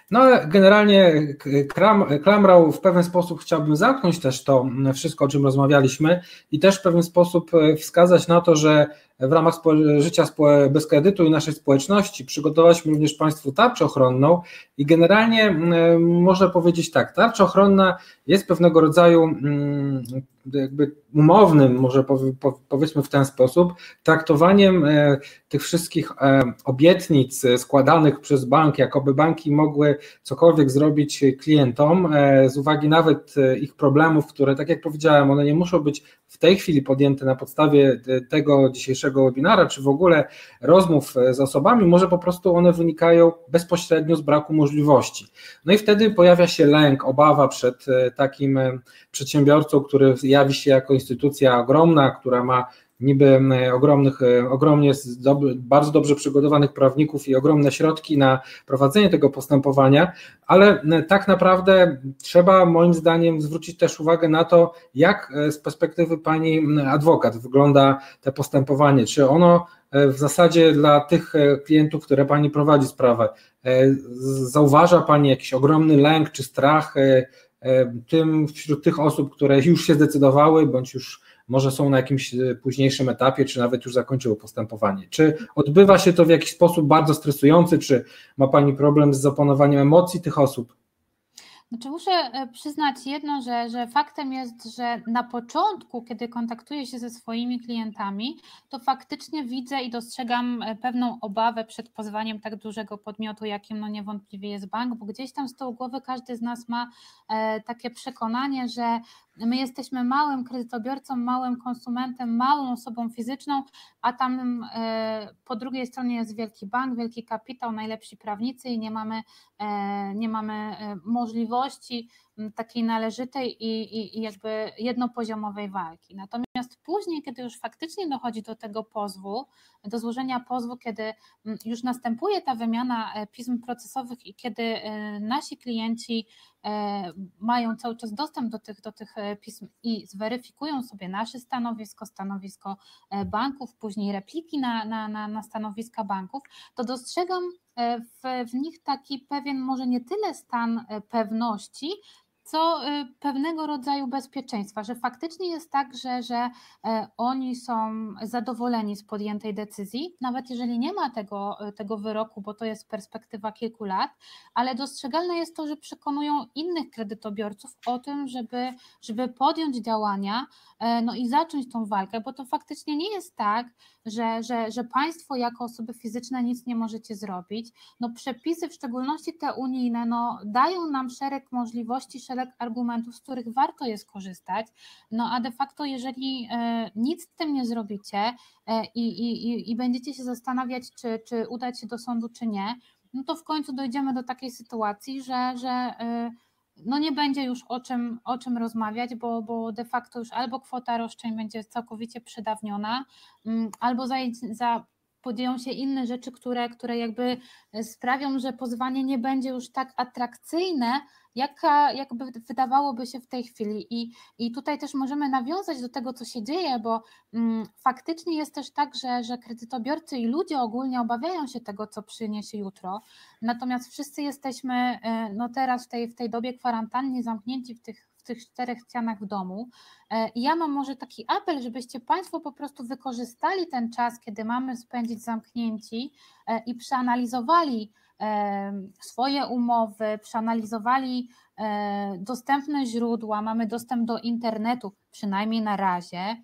No ale generalnie klamrał w pewien sposób chciałbym zamknąć też to wszystko, o czym rozmawialiśmy i też w pewien sposób wskazać na to, że w ramach życia bez kredytu i naszej społeczności przygotowaliśmy również Państwu tarczę ochronną i generalnie można powiedzieć tak, tarcza ochronna jest pewnego rodzaju mm, jakby umownym, może powiedzmy w ten sposób, traktowaniem e, tych wszystkich e, obietnic składanych przez bank, jakoby banki mogły cokolwiek zrobić klientom, e, z uwagi nawet ich problemów, które, tak jak powiedziałem, one nie muszą być w tej chwili podjęte na podstawie tego dzisiejszego webinara, czy w ogóle rozmów z osobami, może po prostu one wynikają bezpośrednio z braku możliwości. No i wtedy pojawia się lęk, obawa przed takim przedsiębiorcą, który jawi się jako instytucja ogromna, która ma niby ogromnych, ogromnie bardzo dobrze przygotowanych prawników i ogromne środki na prowadzenie tego postępowania, ale tak naprawdę trzeba moim zdaniem zwrócić też uwagę na to, jak z perspektywy pani adwokat wygląda to postępowanie, czy ono w zasadzie dla tych klientów, które pani prowadzi sprawę, zauważa pani jakiś ogromny lęk czy strach E, tym wśród tych osób, które już się zdecydowały, bądź już może są na jakimś e, późniejszym etapie, czy nawet już zakończyły postępowanie. Czy odbywa się to w jakiś sposób bardzo stresujący, czy ma Pani problem z zapanowaniem emocji tych osób? Znaczy muszę e, przyznać jedno, że, że faktem jest, że na początku, kiedy kontaktuję się ze swoimi klientami, to faktycznie widzę i dostrzegam e, pewną obawę przed pozwaniem tak dużego podmiotu, jakim no niewątpliwie jest bank, bo gdzieś tam z tyłu głowy każdy z nas ma takie przekonanie, że My jesteśmy małym kredytobiorcą, małym konsumentem, małą osobą fizyczną, a tam e, po drugiej stronie jest wielki bank, wielki kapitał, najlepsi prawnicy i nie mamy, e, nie mamy e, możliwości takiej należytej i, i, i jakby jednopoziomowej walki. Natomiast później, kiedy już faktycznie dochodzi do tego pozwu, do złożenia pozwu, kiedy już następuje ta wymiana pism procesowych i kiedy nasi klienci E, mają cały czas dostęp do tych, do tych e, pism i zweryfikują sobie nasze stanowisko, stanowisko e, banków, później repliki na, na, na, na stanowiska banków, to dostrzegam w, w nich taki pewien, może nie tyle stan pewności, co y, pewnego rodzaju bezpieczeństwa, że faktycznie jest tak, że, że e, oni są zadowoleni z podjętej decyzji, nawet jeżeli nie ma tego, e, tego wyroku, bo to jest perspektywa kilku lat, ale dostrzegalne jest to, że przekonują innych kredytobiorców o tym, żeby, żeby podjąć działania e, no i zacząć tą walkę, bo to faktycznie nie jest tak, że, że, że państwo jako osoby fizyczne nic nie możecie zrobić. No przepisy, w szczególności te unijne, no, dają nam szereg możliwości, szereg argumentów, z których warto jest korzystać, no a de facto jeżeli e, nic z tym nie zrobicie e, i, i, i będziecie się zastanawiać, czy, czy udać się do sądu, czy nie, no to w końcu dojdziemy do takiej sytuacji, że, że e, no nie będzie już o czym, o czym rozmawiać, bo, bo de facto już albo kwota roszczeń będzie całkowicie przedawniona, mm, albo za, za podzieją się inne rzeczy, które, które jakby sprawią, że pozwanie nie będzie już tak atrakcyjne, jaka jakby wydawałoby się w tej chwili. I, I tutaj też możemy nawiązać do tego, co się dzieje, bo mm, faktycznie jest też tak, że, że kredytobiorcy i ludzie ogólnie obawiają się tego, co przyniesie jutro. Natomiast wszyscy jesteśmy e, no teraz w tej, w tej dobie kwarantanny zamknięci w tych w tych czterech ścianach w domu. E, I ja mam może taki apel, żebyście Państwo po prostu wykorzystali ten czas, kiedy mamy spędzić zamknięci e, i przeanalizowali swoje umowy, przeanalizowali e, dostępne źródła, mamy dostęp do internetu, przynajmniej na razie, e,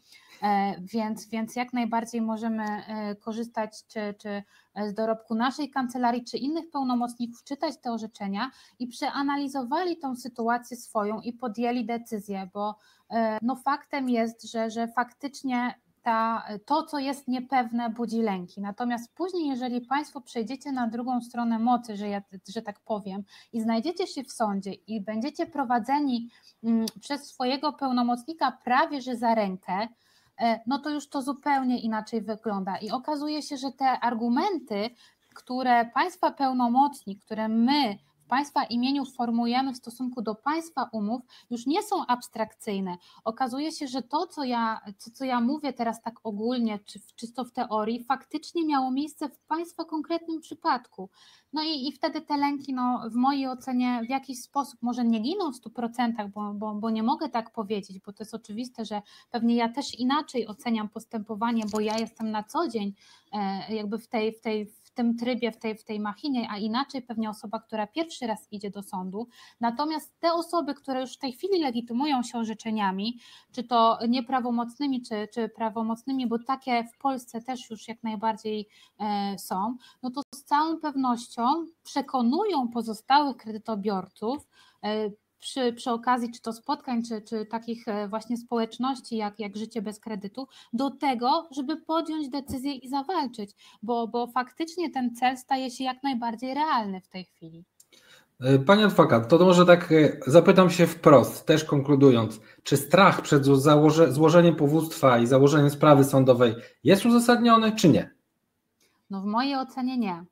więc, więc jak najbardziej możemy e, korzystać czy, czy z dorobku naszej kancelarii, czy innych pełnomocników, czytać te orzeczenia i przeanalizowali tą sytuację swoją i podjęli decyzję, bo no faktem jest, że, że faktycznie ta, to, co jest niepewne, budzi lęki. Natomiast później, jeżeli Państwo przejdziecie na drugą stronę mocy, że, ja, że tak powiem, i znajdziecie się w sądzie i będziecie prowadzeni mm, przez swojego pełnomocnika prawie że za rękę, e, no to już to zupełnie inaczej wygląda. I okazuje się, że te argumenty, które Państwa pełnomocnik, które my Państwa imieniu formułujemy w stosunku do Państwa umów, już nie są abstrakcyjne. Okazuje się, że to, co ja, to, co ja mówię teraz tak ogólnie, czy czysto w teorii, faktycznie miało miejsce w Państwa konkretnym przypadku. No i, i wtedy te lęki, no, w mojej ocenie, w jakiś sposób może nie giną w 100%, bo, bo, bo nie mogę tak powiedzieć, bo to jest oczywiste, że pewnie ja też inaczej oceniam postępowanie, bo ja jestem na co dzień e, jakby w tej, w tej, tym trybie, w tej, w tej machinie, a inaczej pewnie osoba, która pierwszy raz idzie do sądu. Natomiast te osoby, które już w tej chwili legitymują się orzeczeniami, czy to nieprawomocnymi, czy, czy prawomocnymi, bo takie w Polsce też już jak najbardziej e, są, no to z całą pewnością przekonują pozostałych kredytobiorców, e, przy, przy okazji czy to spotkań, czy, czy takich e, właśnie społeczności jak, jak Życie bez kredytu, do tego, żeby podjąć decyzję i zawalczyć, bo, bo faktycznie ten cel staje się jak najbardziej realny w tej chwili. E, Panie adwokat, to może tak e, zapytam się wprost, też konkludując, czy strach przed założe, złożeniem powództwa i założeniem sprawy sądowej jest uzasadniony, czy nie? No w mojej ocenie nie.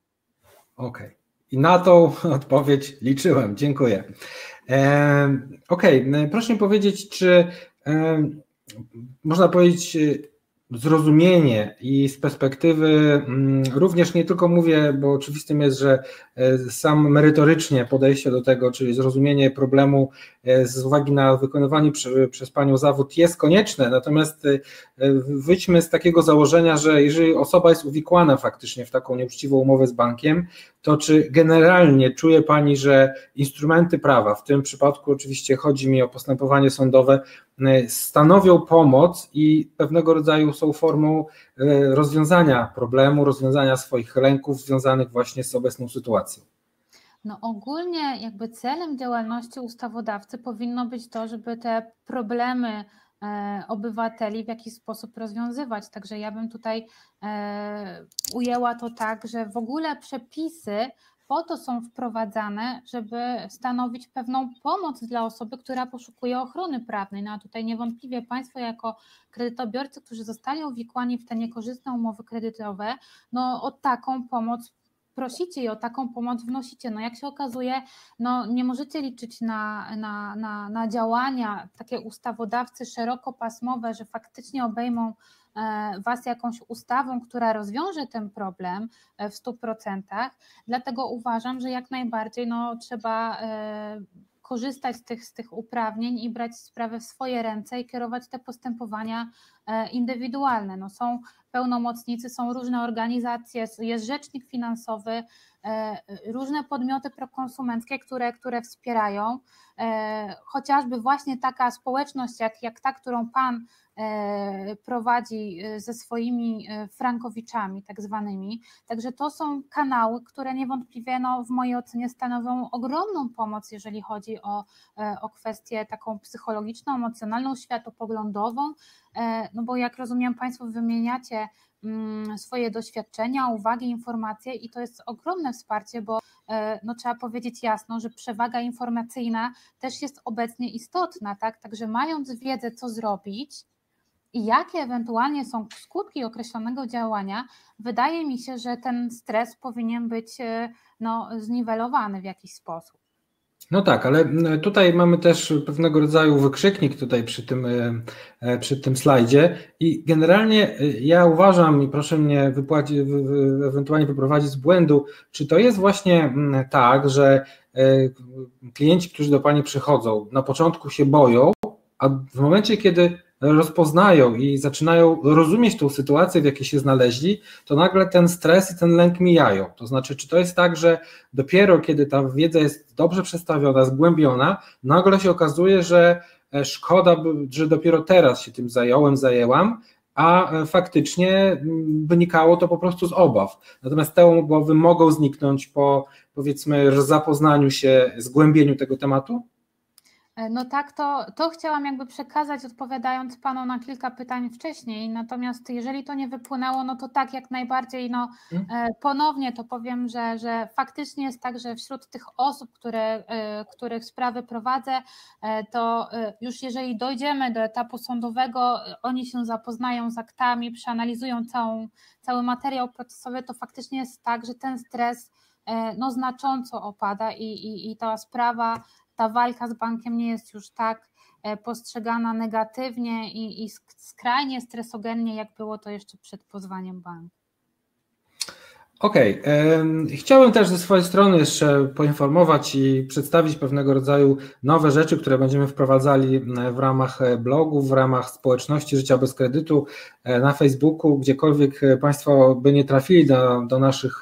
Okej. Okay. I na tą odpowiedź liczyłem. Dziękuję. Okej, okay. proszę mi powiedzieć, czy można powiedzieć zrozumienie i z perspektywy mm, również nie tylko mówię, bo oczywistym jest, że e, sam merytorycznie podejście do tego, czyli zrozumienie problemu e, z uwagi na wykonywany przez Panią zawód jest konieczne, natomiast e, wyjdźmy z takiego założenia, że jeżeli osoba jest uwikłana faktycznie w taką nieuczciwą umowę z bankiem, to czy generalnie czuje Pani, że instrumenty prawa, w tym przypadku oczywiście chodzi mi o postępowanie sądowe, stanowią pomoc i pewnego rodzaju są formą e, rozwiązania problemu, rozwiązania swoich lęków związanych właśnie z obecną sytuacją? No ogólnie jakby celem działalności ustawodawcy powinno być to, żeby te problemy e, obywateli w jakiś sposób rozwiązywać. Także ja bym tutaj e, ujęła to tak, że w ogóle przepisy po to są wprowadzane, żeby stanowić pewną pomoc dla osoby, która poszukuje ochrony prawnej. No a tutaj niewątpliwie Państwo jako kredytobiorcy, którzy zostali uwikłani w te niekorzystne umowy kredytowe, no o taką pomoc prosicie i o taką pomoc wnosicie. No jak się okazuje, no nie możecie liczyć na, na, na, na działania takie ustawodawcy szerokopasmowe, że faktycznie obejmą Was jakąś ustawą, która rozwiąże ten problem e, w 100%. Dlatego uważam, że jak najbardziej no, trzeba e, korzystać z tych, z tych uprawnień i brać sprawę w swoje ręce i kierować te postępowania indywidualne. No, są pełnomocnicy, są różne organizacje, jest rzecznik finansowy, różne podmioty prokonsumenckie, które, które wspierają. Chociażby właśnie taka społeczność, jak, jak ta, którą Pan E, prowadzi e, ze swoimi e, frankowiczami, tak zwanymi. Także to są kanały, które niewątpliwie no, w mojej ocenie stanowią ogromną pomoc, jeżeli chodzi o, o kwestię taką psychologiczną, emocjonalną, światopoglądową. No bo jak rozumiem, Państwo wymieniacie swoje doświadczenia, uwagi, informacje i to jest ogromne wsparcie, bo no, trzeba powiedzieć jasno, że przewaga informacyjna też jest obecnie istotna, tak? Także mając wiedzę, co zrobić, i jakie ewentualnie są skutki określonego działania, wydaje mi się, że ten stres powinien być e, no, zniwelowany w jakiś sposób. No tak, ale tutaj mamy też pewnego rodzaju wykrzyknik tutaj przy tym, e, e, przy tym slajdzie. I generalnie ja uważam i proszę mnie wypłacić, ewentualnie wyprowadzić z błędu, czy to jest właśnie tak, że klienci, którzy do Pani przychodzą, na początku się boją, a w momencie, kiedy rozpoznają i zaczynają rozumieć tą sytuację, w jakiej się znaleźli, to nagle ten stres i ten lęk mijają. To znaczy, czy to jest tak, że dopiero kiedy ta wiedza jest dobrze przedstawiona, zgłębiona, nagle się okazuje, że e, szkoda, że dopiero teraz się tym zająłem, zajęłam, a e, faktycznie wynikało to po prostu z obaw. Natomiast te obawy mogą zniknąć po powiedzmy zapoznaniu się, zgłębieniu tego tematu? E, no tak, to, to chciałam jakby przekazać, odpowiadając Panu na kilka pytań wcześniej. Natomiast jeżeli to nie wypłynęło, no to tak, jak najbardziej. No, mhm. e, ponownie to powiem, że, że faktycznie jest tak, że wśród tych osób, które, e, których sprawy prowadzę, to już jeżeli dojdziemy do etapu sądowego, oni się zapoznają z aktami, przeanalizują całą, cały materiał procesowy, to faktycznie jest tak, że ten stres no, znacząco opada i, i, i ta sprawa, ta walka z bankiem nie jest już tak postrzegana negatywnie i, i skrajnie stresogennie, jak było to jeszcze przed pozwaniem banku. Okej. Okay. Też ze swojej strony jeszcze poinformować i przedstawić pewnego rodzaju nowe rzeczy, które będziemy wprowadzali w ramach blogów, w ramach społeczności Życia bez kredytu e, na Facebooku, gdziekolwiek Państwo by nie trafili do, do naszych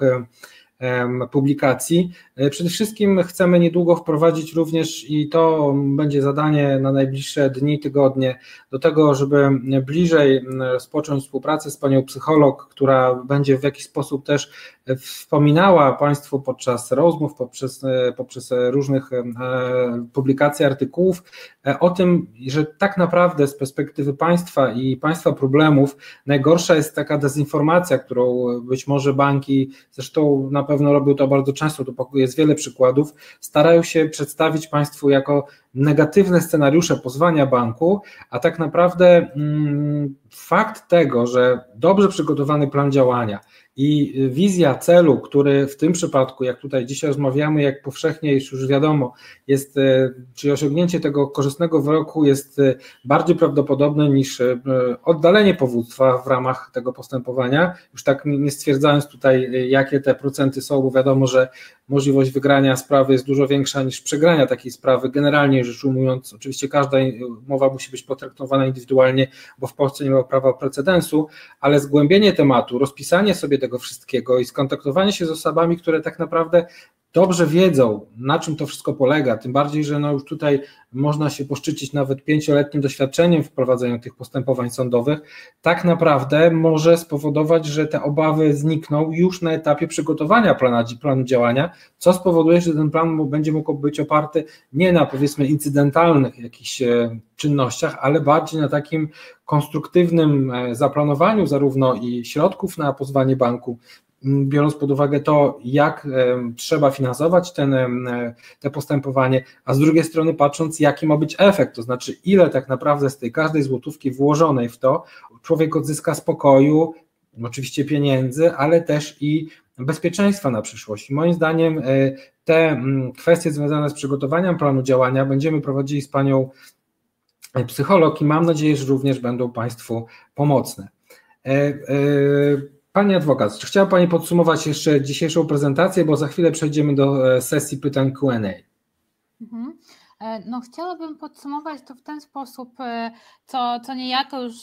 publikacji. E, przede wszystkim chcemy niedługo wprowadzić również, i to będzie zadanie na najbliższe dni, tygodnie, do tego, żeby bliżej rozpocząć współpracę z panią psycholog, która będzie w jakiś sposób też wspominała Państwu podczas rozmów, poprzez, e, poprzez różnych e, publikacji, artykułów o tym, że tak naprawdę z perspektywy państwa i państwa problemów najgorsza jest taka dezinformacja, którą być może banki, zresztą na pewno robią to bardzo często, to jest wiele przykładów, starają się przedstawić Państwu jako negatywne scenariusze pozwania banku, a tak naprawdę mm, fakt tego, że dobrze przygotowany plan działania, i wizja celu, który w tym przypadku, jak tutaj dzisiaj rozmawiamy, jak powszechnie już wiadomo, jest, e, czyli osiągnięcie tego korzystnego wyroku jest e, bardziej prawdopodobne niż e, oddalenie powództwa w ramach tego postępowania. Już tak nie stwierdzając tutaj, jakie te procenty są, bo wiadomo, że możliwość wygrania sprawy jest dużo większa niż przegrania takiej sprawy. Generalnie rzecz ujmując, oczywiście każda umowa musi być potraktowana indywidualnie, bo w Polsce nie ma prawa precedensu, ale zgłębienie tematu, rozpisanie sobie tego wszystkiego i skontaktowanie się z osobami, które tak naprawdę dobrze wiedzą, na czym to wszystko polega, tym bardziej, że no już tutaj można się poszczycić nawet pięcioletnim doświadczeniem w prowadzeniu tych postępowań sądowych, tak naprawdę może spowodować, że te obawy znikną już na etapie przygotowania planu, planu działania, co spowoduje, że ten plan będzie mógł być oparty nie na powiedzmy incydentalnych jakichś e, czynnościach, ale bardziej na takim konstruktywnym e, zaplanowaniu zarówno i środków na pozwanie banku, biorąc pod uwagę to, jak trzeba finansować ten, te postępowanie, a z drugiej strony patrząc, jaki ma być efekt, to znaczy ile tak naprawdę z tej każdej złotówki włożonej w to człowiek odzyska spokoju, oczywiście pieniędzy, ale też i bezpieczeństwa na przyszłość. Moim zdaniem e, te kwestie związane z przygotowaniem planu działania będziemy prowadzili z panią e, psycholog i mam nadzieję, że również będą Państwu pomocne. Pani adwokat, czy chciała Pani podsumować jeszcze dzisiejszą prezentację, bo za chwilę przejdziemy do e, sesji pytań QA. Mhm. E, no, chciałabym podsumować to w ten sposób, e, co, co niejako już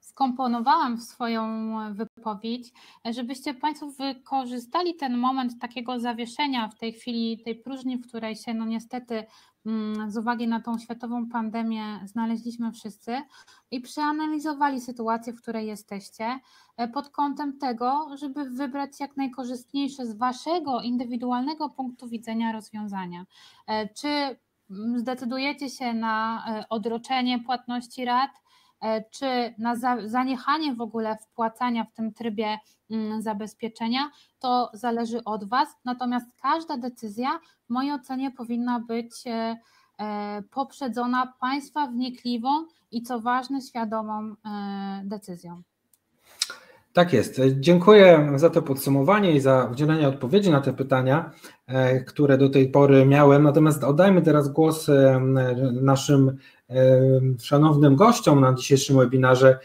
skomponowałam w swoją wypowiedź, żebyście Państwo wykorzystali ten moment takiego zawieszenia w tej chwili, tej próżni, w której się no niestety z uwagi na tą światową pandemię znaleźliśmy wszyscy i przeanalizowali sytuację, w której jesteście, e, pod kątem tego, żeby wybrać jak najkorzystniejsze z waszego indywidualnego punktu widzenia rozwiązania. E, czy mm, zdecydujecie się na e, odroczenie płatności rat? Czy na zaniechanie w ogóle wpłacania w tym trybie mm, zabezpieczenia, to zależy od Was. Natomiast każda decyzja w mojej ocenie powinna być e, e, poprzedzona Państwa wnikliwą i co ważne, świadomą e, decyzją. Tak jest. Dziękuję za to podsumowanie i za udzielenie odpowiedzi na te pytania, które do tej pory miałem. Natomiast oddajmy teraz głos naszym szanownym gościom na dzisiejszym webinarze.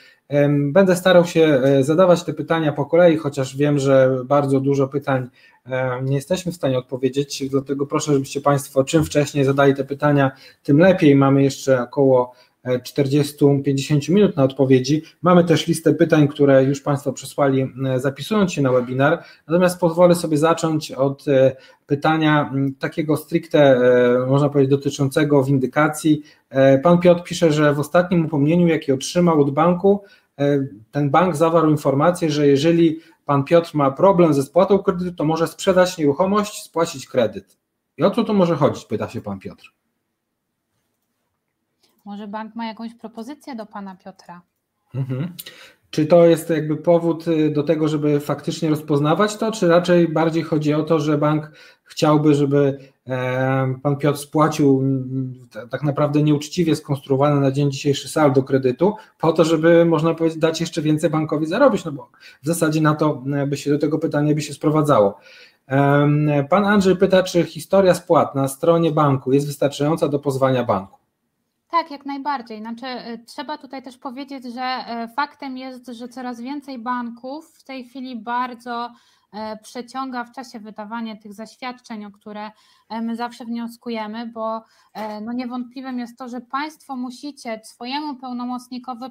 Będę starał się zadawać te pytania po kolei, chociaż wiem, że bardzo dużo pytań nie jesteśmy w stanie odpowiedzieć, dlatego proszę, żebyście Państwo czym wcześniej zadali te pytania, tym lepiej. Mamy jeszcze około 40-50 minut na odpowiedzi. Mamy też listę pytań, które już Państwo przesłali, zapisując się na webinar. Natomiast pozwolę sobie zacząć od e, pytania takiego stricte, e, można powiedzieć, dotyczącego windykacji. E, pan Piotr pisze, że w ostatnim upomnieniu, jakie otrzymał od banku, ten bank zawarł informację, że jeżeli pan Piotr ma problem ze spłatą kredytu, to może sprzedać nieruchomość, spłacić kredyt. I o co to może chodzić, pyta się pan Piotr. Może bank ma jakąś propozycję do pana Piotra? Mhm. Czy to jest jakby powód y, do tego, żeby faktycznie rozpoznawać to, czy raczej bardziej chodzi o to, że bank chciałby, żeby pan Piotr spłacił tak naprawdę nieuczciwie skonstruowany na dzień dzisiejszy saldo kredytu, po to, żeby można powiedzieć dać jeszcze więcej bankowi zarobić, no bo w zasadzie na to by się do tego pytania by się sprowadzało. Pan Andrzej pyta, czy historia spłat na stronie banku jest wystarczająca do pozwania banku? Tak, jak najbardziej. Znaczy, trzeba tutaj też powiedzieć, że faktem jest, że coraz więcej banków w tej chwili bardzo E, przeciąga w czasie wydawania tych zaświadczeń, o które e, my zawsze wnioskujemy, bo e, no niewątpliwym jest to, że Państwo musicie swojemu pełnomocnikowi,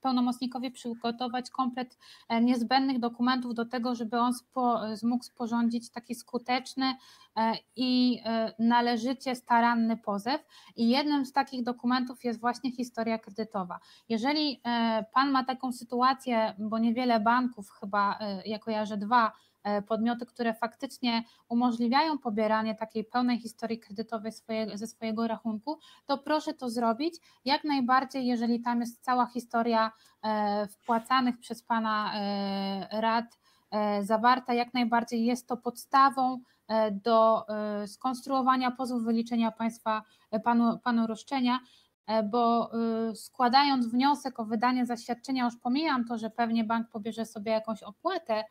pełnomocnikowi przygotować komplet niezbędnych dokumentów do tego, żeby on spo, mógł sporządzić taki skuteczny i należycie staranny pozew. I jednym z takich dokumentów jest właśnie historia kredytowa. Jeżeli Pan ma taką sytuację, bo niewiele banków, chyba ja kojarzę dwa, E, podmioty, które faktycznie umożliwiają pobieranie takiej pełnej historii kredytowej swoje, ze swojego rachunku, to proszę to zrobić. Jak najbardziej, jeżeli tam jest cała historia e, wpłacanych przez Pana e, rad zawarta, jak najbardziej jest to podstawą do skonstruowania pozwu wyliczenia państwa panu, panu roszczenia, bo składając wniosek o wydanie zaświadczenia, już pomijam to, że pewnie bank pobierze sobie jakąś opłatę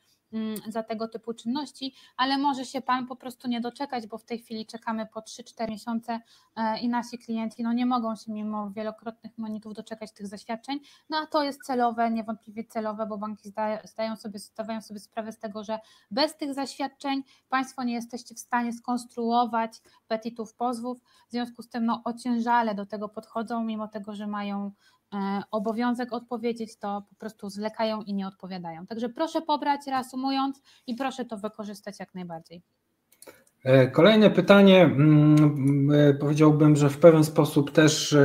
za tego typu czynności, ale może się Pan po prostu nie doczekać, bo w tej chwili czekamy po 3-4 miesiące e, i nasi klienci no nie mogą się mimo wielokrotnych monitów doczekać tych zaświadczeń, no a to jest celowe, niewątpliwie celowe, bo banki zdają sobie, zdawają sobie sprawę z tego, że bez tych zaświadczeń Państwo nie jesteście w stanie skonstruować petitów pozwów, w związku z tym no ociężale do tego podchodzą, mimo tego, że mają obowiązek odpowiedzieć, to po prostu zwlekają i nie odpowiadają. Także proszę pobrać, reasumując, i proszę to wykorzystać jak najbardziej. E, kolejne pytanie, mm, e, powiedziałbym, że w pewien sposób też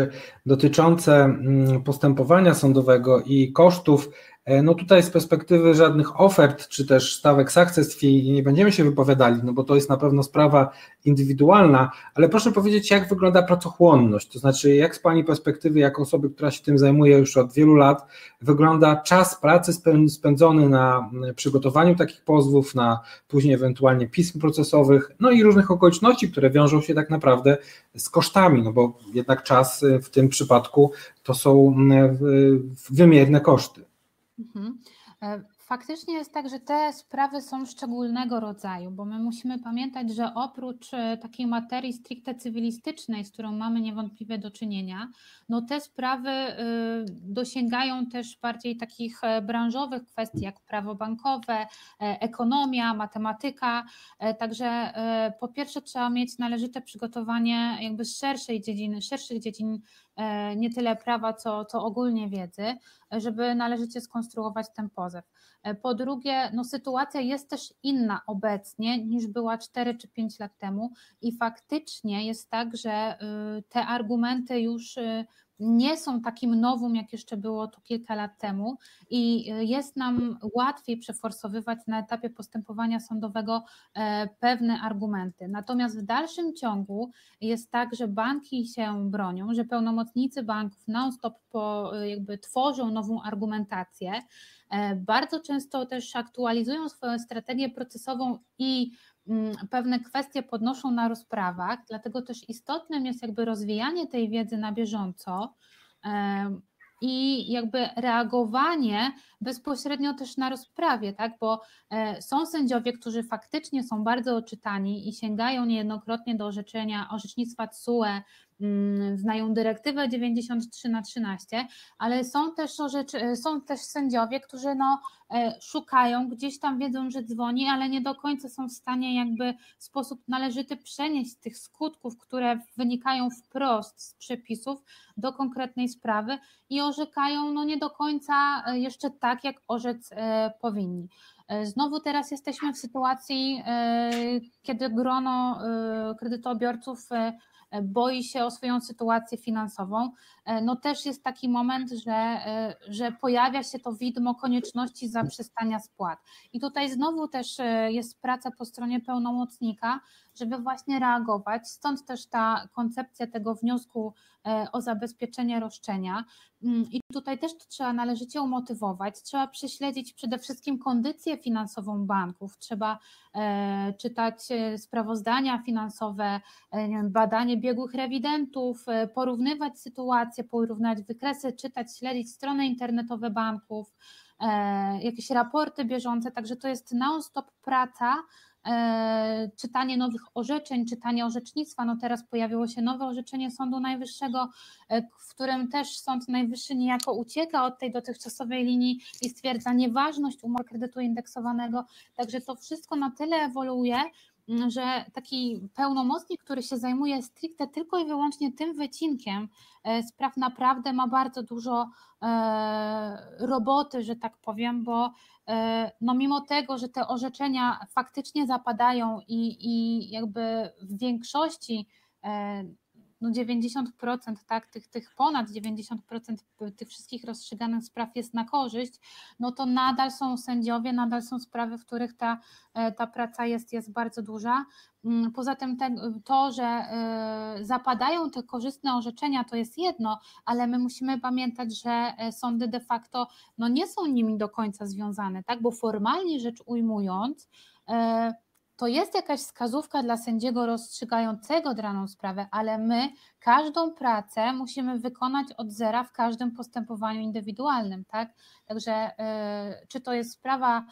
dotyczące mm, postępowania sądowego i kosztów E, no tutaj z perspektywy żadnych ofert, czy też stawek success fee nie będziemy się wypowiadali, no bo to jest na pewno sprawa indywidualna, ale proszę powiedzieć, jak wygląda pracochłonność, to znaczy jak z Pani perspektywy, jako osoby, która się tym zajmuje już od wielu lat, wygląda czas pracy spędzony na przygotowaniu takich pozwów, na później ewentualnie pism procesowych, no i różnych okoliczności, które wiążą się tak naprawdę z kosztami, no bo jednak czas w tym przypadku to są wymierne koszty. Mhm. E, faktycznie jest tak, że te sprawy są szczególnego rodzaju, bo my musimy pamiętać, że oprócz e, takiej materii stricte cywilistycznej, z którą mamy niewątpliwie do czynienia, no te sprawy y, dosięgają też bardziej takich e, branżowych kwestii, jak prawo bankowe, ekonomia, matematyka. Także po pierwsze trzeba mieć należyte przygotowanie jakby z szerszej dziedziny, szerszych dziedzin nie tyle prawa, co, co ogólnie wiedzy, żeby należycie skonstruować ten pozew. E, po drugie, no sytuacja jest też inna obecnie niż była 4 czy 5 lat temu i faktycznie jest tak, że y, te argumenty już y, nie są takim nowym, jak jeszcze było to kilka lat temu, i y, jest nam łatwiej przeforsowywać na etapie postępowania sądowego e, pewne argumenty. Natomiast w dalszym ciągu jest tak, że banki się bronią, że pełnomocnicy banków non-stop po, jakby tworzą nową argumentację. E, bardzo często też aktualizują swoją strategię procesową i pewne kwestie podnoszą na rozprawach, dlatego też istotnym jest jakby rozwijanie tej wiedzy na bieżąco i jakby reagowanie bezpośrednio też na rozprawie, tak? bo e, są sędziowie, którzy faktycznie są bardzo oczytani i sięgają niejednokrotnie do orzeczenia orzecznictwa TSUE Mm, znają dyrektywę 93 na 13, ale są też, rzeczy, są też sędziowie, którzy no, e, szukają, gdzieś tam wiedzą, że dzwoni, ale nie do końca są w stanie jakby w sposób należyty przenieść tych skutków, które wynikają wprost z przepisów do konkretnej sprawy i orzekają no, nie do końca e, jeszcze tak, jak orzec e, powinni. Znowu teraz jesteśmy w sytuacji, kiedy grono kredytobiorców boi się o swoją sytuację finansową, e, no też jest taki moment, że, e, że pojawia się to widmo konieczności zaprzestania spłat. I tutaj znowu też e, jest praca po stronie pełnomocnika, żeby właśnie reagować. Stąd też ta koncepcja tego wniosku o zabezpieczenie roszczenia. Mm, I tutaj też to trzeba należycie umotywować. Trzeba prześledzić przede wszystkim kondycję finansową banków. Trzeba czytać sprawozdania finansowe, badanie biegłych rewidentów, porównywać sytuację, porównywać wykresy, czytać, śledzić strony internetowe banków, jakieś raporty bieżące. Także to jest non-stop praca e, czytanie nowych orzeczeń, czytanie orzecznictwa. No teraz pojawiło się nowe orzeczenie Sądu Najwyższego, e, w którym też Sąd Najwyższy niejako ucieka od tej dotychczasowej linii i stwierdza nieważność umowy kredytu indeksowanego. Także to wszystko na tyle ewoluuje, że taki pełnomocnik, który się zajmuje stricte tylko i wyłącznie tym wycinkiem e, spraw, naprawdę ma bardzo dużo e, roboty, że tak powiem, bo e, no mimo tego, że te orzeczenia faktycznie zapadają i, i jakby w większości no 90% tak, tych, tych ponad 90% tych wszystkich rozstrzyganych spraw jest na korzyść, no to nadal są sędziowie, nadal są sprawy, w których ta, e, ta praca jest, jest bardzo duża. Mm, poza tym te, to, że e, zapadają te korzystne orzeczenia, to jest jedno, ale my musimy pamiętać, że e, sądy de facto no nie są nimi do końca związane, tak? bo formalnie rzecz ujmując, to jest jakaś wskazówka dla sędziego rozstrzygającego daną sprawę, ale my każdą pracę musimy wykonać od zera w każdym postępowaniu indywidualnym, tak? Także yy, czy to jest sprawa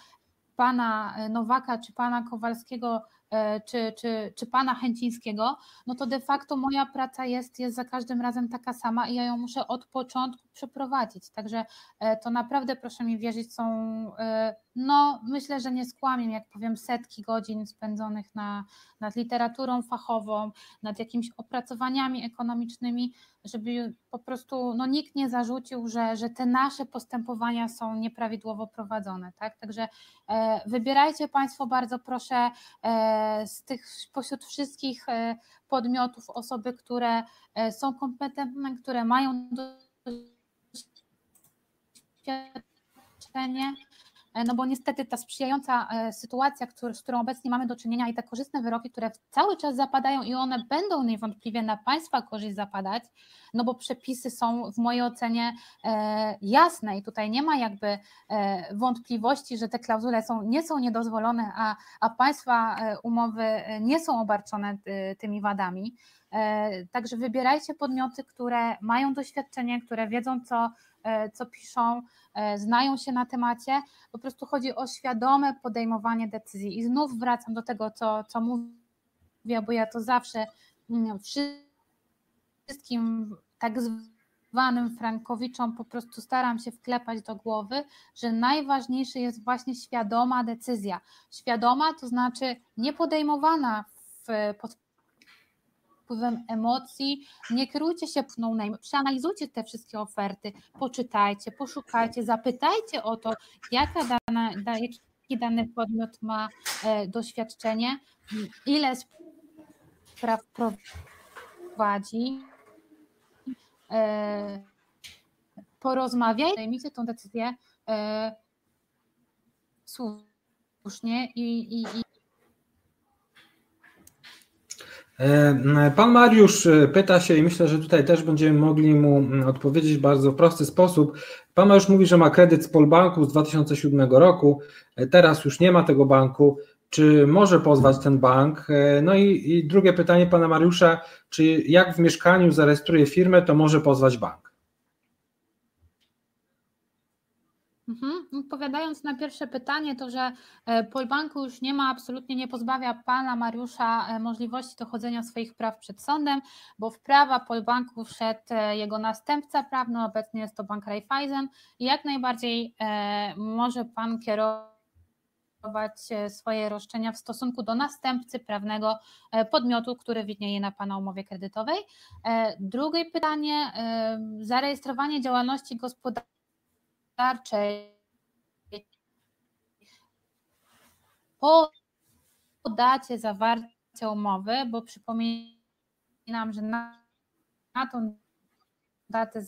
pana Nowaka czy pana Kowalskiego E, czy, czy, czy pana Chęcińskiego, no to de facto moja praca jest, jest za każdym razem taka sama i ja ją muszę od początku przeprowadzić. Także to naprawdę, proszę mi wierzyć, są, no myślę, że nie skłamię, jak powiem, setki godzin spędzonych na, nad literaturą fachową, nad jakimiś opracowaniami ekonomicznymi, żeby po prostu no, nikt nie zarzucił, że, że te nasze postępowania są nieprawidłowo prowadzone. Tak? Także e, wybierajcie Państwo bardzo proszę e, z tych pośród wszystkich e, podmiotów osoby, które e, są kompetentne, które mają doświadczenie, no bo niestety ta sprzyjająca e, sytuacja, z którą obecnie mamy do czynienia i te korzystne wyroki, które cały czas zapadają i one będą niewątpliwie na Państwa korzyść zapadać, no bo przepisy są w mojej ocenie e, jasne i tutaj nie ma jakby wątpliwości, że te klauzule są, nie są niedozwolone, a, a Państwa umowy nie są obarczone tymi wadami. Także wybierajcie podmioty, które mają doświadczenie, które wiedzą, co, co piszą, E, znają się na temacie. Po prostu chodzi o świadome podejmowanie decyzji. I znów wracam do tego, co, co mówię, bo ja to zawsze mm, wszystkim tak zwanym Frankowiczom po prostu staram się wklepać do głowy, że najważniejsze jest właśnie świadoma decyzja. Świadoma to znaczy nie podejmowana w, pod wpływem emocji. Nie kierujcie się no name, przeanalizujcie te wszystkie oferty, poczytajcie, poszukajcie, zapytajcie o to, jaka dana, jaki dany podmiot ma e, doświadczenie, ile spraw prowadzi. E, porozmawiajcie, zajmijcie tą decyzję e, słusznie i, i, i E, pan Mariusz e, pyta się i myślę, że tutaj też będziemy mogli mu mm, odpowiedzieć w bardzo prosty sposób. Pan Mariusz mówi, że ma kredyt z Polbanku z 2007 roku, e, teraz już nie ma tego banku. Czy może pozwać ten bank? No i, i drugie pytanie pana Mariusza, czy jak w mieszkaniu zarejestruje firmę, to może pozwać bank? Mhm. Odpowiadając na pierwsze pytanie, to że e, Polbanku już nie ma, absolutnie nie pozbawia pana Mariusza e, możliwości dochodzenia swoich praw przed sądem, bo w prawa Polbanku wszedł e, jego następca prawny, obecnie jest to bank Raiffeisen i jak najbardziej może pan kierować swoje roszczenia w stosunku do następcy prawnego podmiotu, który widnieje na Pana umowie kredytowej. Drugie pytanie, zarejestrowanie działalności gospodarczej gospodarczej po dacie zawarcia umowy, bo przypominam, że na, na tą datę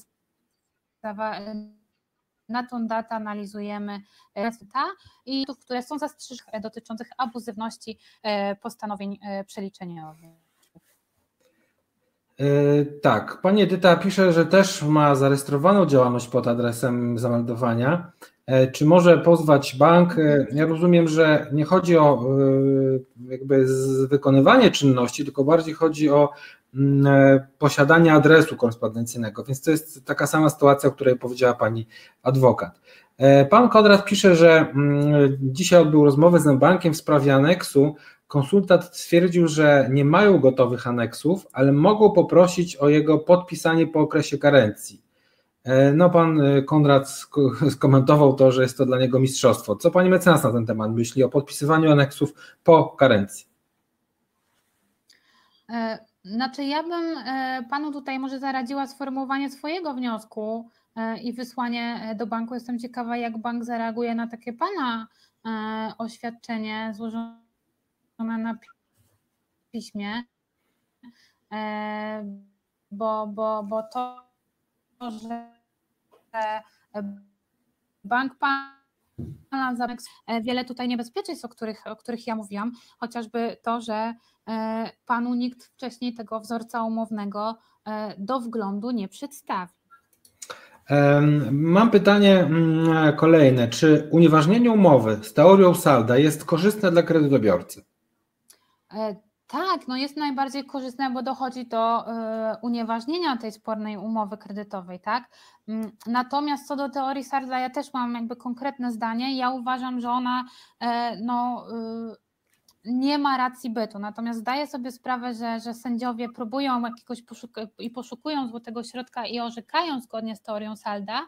na tą datę analizujemy ta i które są zastrzeżone dotyczących abuzywności e, postanowień e, przeliczeniowych. E, tak, pani Edyta pisze, że też ma zarejestrowaną działalność pod adresem zameldowania. E, czy może pozwać bank? E, ja rozumiem, że nie chodzi o jakby wykonywanie czynności, tylko bardziej chodzi o mm, posiadanie adresu korespondencyjnego, więc to jest taka sama sytuacja, o której powiedziała pani adwokat. Pan Konrad pisze, że mm, dzisiaj odbył rozmowę z bankiem w sprawie aneksu konsultant stwierdził, że nie mają gotowych aneksów, ale mogą poprosić o jego podpisanie po okresie karencji. E, no, pan e, Konrad skomentował to, że jest to dla niego mistrzostwo. Co pani mecenas na ten temat myśli o podpisywaniu aneksów po karencji? E, znaczy, ja bym panu tutaj może zaradziła sformułowanie swojego wniosku i wysłanie do banku. Jestem ciekawa, jak bank zareaguje na takie pana oświadczenie złożone na piśmie, bo, bo, bo to, że bank pana zamyk wiele tutaj niebezpieczeństw, o których, o których ja mówiłam, chociażby to, że e, panu nikt wcześniej tego wzorca umownego e, do wglądu nie przedstawi. Mam pytanie mm, kolejne. Czy unieważnienie umowy z teorią salda jest korzystne dla kredytobiorcy? E, tak, no jest najbardziej korzystne, bo dochodzi do y, unieważnienia tej spornej umowy kredytowej, tak? Mm, natomiast co do teorii Sarda, ja też mam jakby konkretne zdanie. Ja uważam, że ona y, no, y, nie ma racji bytu. Natomiast zdaję sobie sprawę, że, że sędziowie próbują jakiegoś i poszukują złotego środka i orzekają zgodnie z teorią Salda,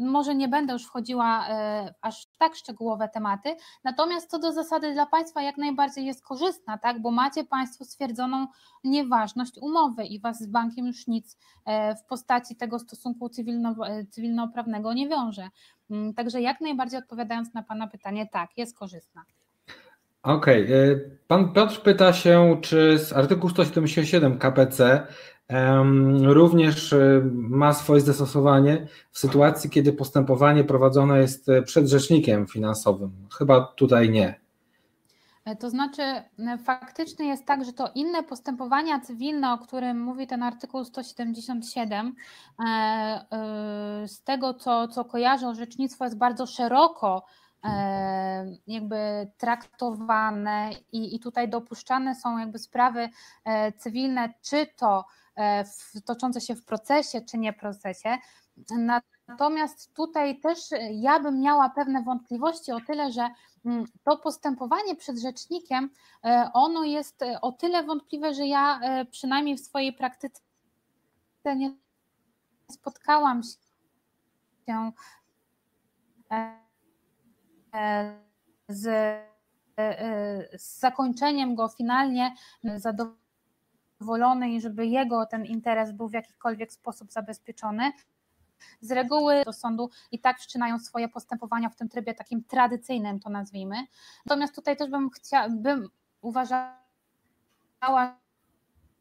może nie będę już wchodziła e, aż w tak szczegółowe tematy, natomiast co do zasady dla Państwa jak najbardziej jest korzystna, tak? bo macie Państwo stwierdzoną nieważność umowy i Was z bankiem już nic e, w postaci tego stosunku cywilno, e, cywilnoprawnego nie wiąże. Mm, także jak najbardziej odpowiadając na Pana pytanie, tak, jest korzystna. Okej. Okay. Pan Piotr pyta się, czy z artykułu 177 KPC również y, ma swoje zastosowanie w sytuacji, kiedy postępowanie prowadzone jest y, przed rzecznikiem finansowym. Chyba tutaj nie. E, to znaczy, faktycznie jest tak, że to inne postępowania cywilne, o którym mówi ten artykuł 177, e, e, z tego co, co kojarzę, orzecznictwo jest bardzo szeroko jakby traktowane i, i tutaj dopuszczane są jakby sprawy cywilne, czy to E, toczące się w procesie czy nie procesie. Natomiast tutaj też ja bym miała pewne wątpliwości o tyle, że mm, to postępowanie przed rzecznikiem, e, ono jest o tyle wątpliwe, że ja e, przynajmniej w swojej praktyce nie spotkałam się z, z zakończeniem go finalnie zadowolenia zadowolony i żeby jego ten interes był w jakikolwiek sposób zabezpieczony. Z reguły do sądu i tak wszczynają swoje postępowania w tym trybie takim tradycyjnym, to nazwijmy. Natomiast tutaj też bym chciała, bym uważała,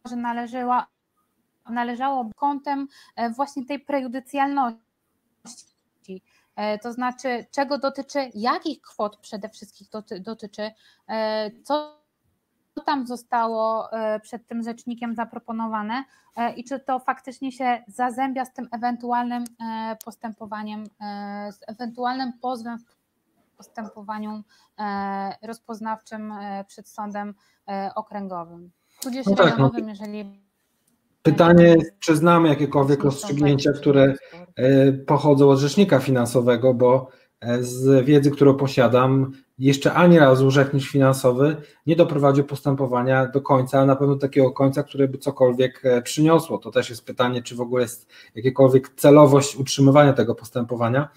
że należała, należało kątem e, właśnie tej prejudycjalności. E, to znaczy, czego dotyczy, jakich kwot przede wszystkim dotyczy, e, co co tam zostało e, przed tym rzecznikiem zaproponowane e, i czy to faktycznie się zazębia z tym ewentualnym e, postępowaniem, z ewentualnym pozwem w postępowaniu rozpoznawczym przed sądem okręgowym, tudzież no tak, no. jeżeli Pytanie, czy znamy jakiekolwiek rozstrzygnięcia, które pochodzą od rzecznika finansowego, bo z wiedzy, którą posiadam, jeszcze ani razu rzecznik finansowy nie doprowadził postępowania do końca, a na pewno takiego końca, które by cokolwiek e, przyniosło. To też jest pytanie, czy w ogóle jest jakakolwiek celowość utrzymywania tego postępowania.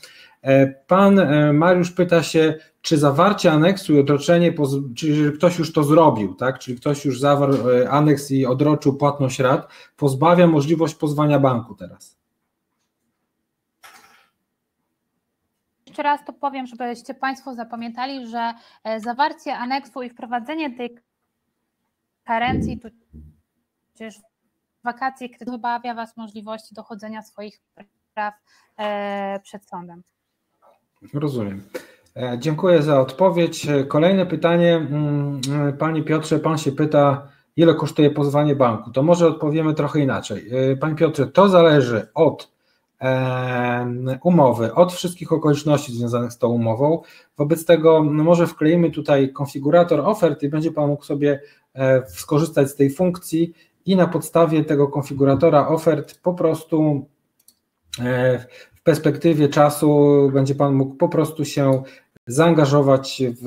E, pan e, Mariusz pyta się, czy zawarcie aneksu i odroczenie, czyli ktoś już to zrobił, tak? czyli ktoś już zawarł aneks i odroczył płatność rat, pozbawia możliwość pozwania banku teraz. Jeszcze raz to powiem, żebyście Państwo zapamiętali, że e, zawarcie aneksu i wprowadzenie tej karencji, tudzież wakacji kredytu wybawia Was możliwości dochodzenia swoich praw e, przed sądem. Rozumiem. E, dziękuję za odpowiedź. Kolejne pytanie. Mm, Panie Piotrze, Pan się pyta, ile kosztuje pozwanie banku? To może odpowiemy trochę inaczej. Panie Piotrze, to zależy od umowy, od wszystkich okoliczności związanych z tą umową. Wobec tego no może wkleimy tutaj konfigurator ofert i będzie Pan mógł sobie e, skorzystać z tej funkcji i na podstawie tego konfiguratora ofert po prostu e, w perspektywie czasu będzie Pan mógł po prostu się zaangażować w,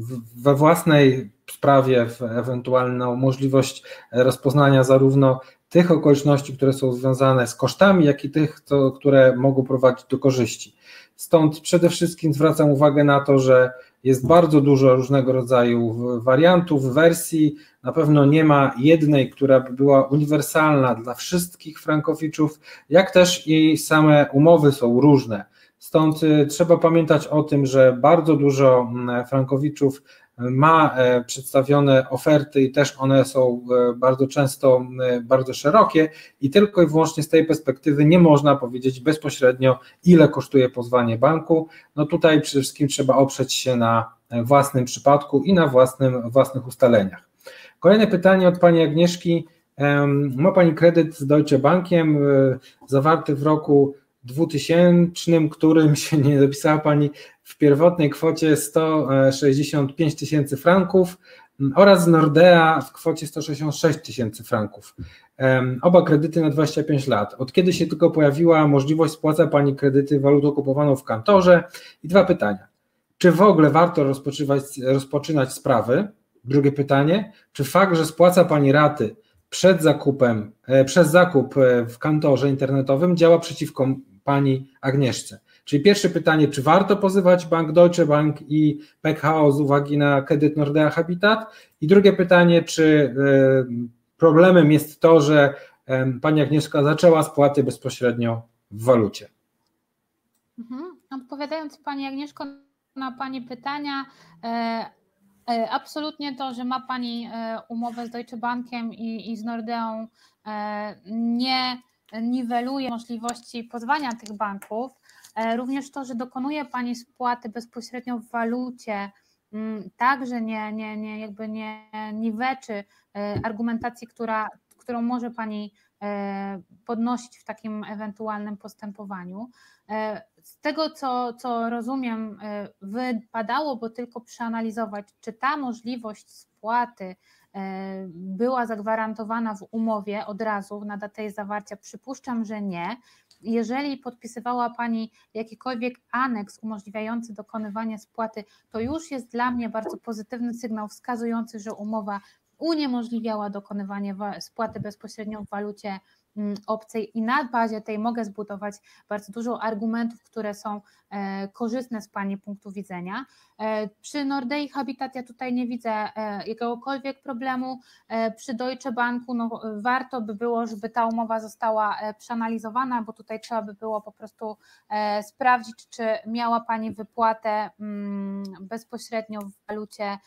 w, we własnej sprawie, w ewentualną możliwość rozpoznania zarówno tych okoliczności, które są związane z kosztami, jak i tych, to, które mogą prowadzić do korzyści. Stąd przede wszystkim zwracam uwagę na to, że jest bardzo dużo różnego rodzaju wariantów, wersji. Na pewno nie ma jednej, która by była uniwersalna dla wszystkich frankowiczów, jak też i same umowy są różne. Stąd y, trzeba pamiętać o tym, że bardzo dużo mm, frankowiczów ma e, przedstawione oferty i też one są e, bardzo często bardzo szerokie i tylko i wyłącznie z tej perspektywy nie można powiedzieć bezpośrednio, ile kosztuje pozwanie banku. No tutaj przede wszystkim trzeba oprzeć się na własnym przypadku i na własnym, własnych ustaleniach. Kolejne pytanie od Pani Agnieszki. Ma Pani kredyt z Deutsche Bankiem e, zawarty w roku 2000, którym się nie dopisała Pani w pierwotnej kwocie 165 tysięcy franków oraz Nordea w kwocie 166 tysięcy franków. Oba kredyty na 25 lat. Od kiedy się tylko pojawiła możliwość spłaca Pani kredyty walutą kupowaną w kantorze? I dwa pytania. Czy w ogóle warto rozpoczynać sprawy? Drugie pytanie. Czy fakt, że spłaca Pani raty przed zakupem, e, przez zakup e, w kantorze internetowym działa przeciwko Pani Agnieszce? Czyli pierwsze pytanie, czy warto pozywać Bank Deutsche Bank i PKO z uwagi na kredyt Nordea Habitat? I drugie pytanie, czy e, problemem jest to, że Pani Agnieszka zaczęła spłaty bezpośrednio w walucie? Mhm. Odpowiadając Pani Agnieszko na Pani pytania, e, e, absolutnie to, że ma Pani umowę z Deutsche Bankiem i, i z Nordeą nie niweluje możliwości pozwania tych banków. E, również to, że dokonuje Pani spłaty bezpośrednio w walucie, mm, także nie, nie, nie, jakby nie niweczy e, argumentacji, która, którą może Pani e, podnosić w takim ewentualnym postępowaniu. Z tego, co, co rozumiem, wypadałoby tylko przeanalizować, czy ta możliwość spłaty była zagwarantowana w umowie od razu na datę jej zawarcia. Przypuszczam, że nie. Jeżeli podpisywała Pani jakikolwiek aneks umożliwiający dokonywanie spłaty, to już jest dla mnie bardzo pozytywny sygnał wskazujący, że umowa uniemożliwiała dokonywanie spłaty bezpośrednio w walucie obcej i na bazie tej mogę zbudować bardzo dużo argumentów, które są e, korzystne z Pani punktu widzenia. E, przy Nordei Habitat ja tutaj nie widzę e, jakiegokolwiek problemu. Przy Deutsche Banku no, warto by było, żeby ta umowa została przeanalizowana, bo tutaj trzeba by było po prostu sprawdzić, czy miała Pani wypłatę mm, bezpośrednio w walucie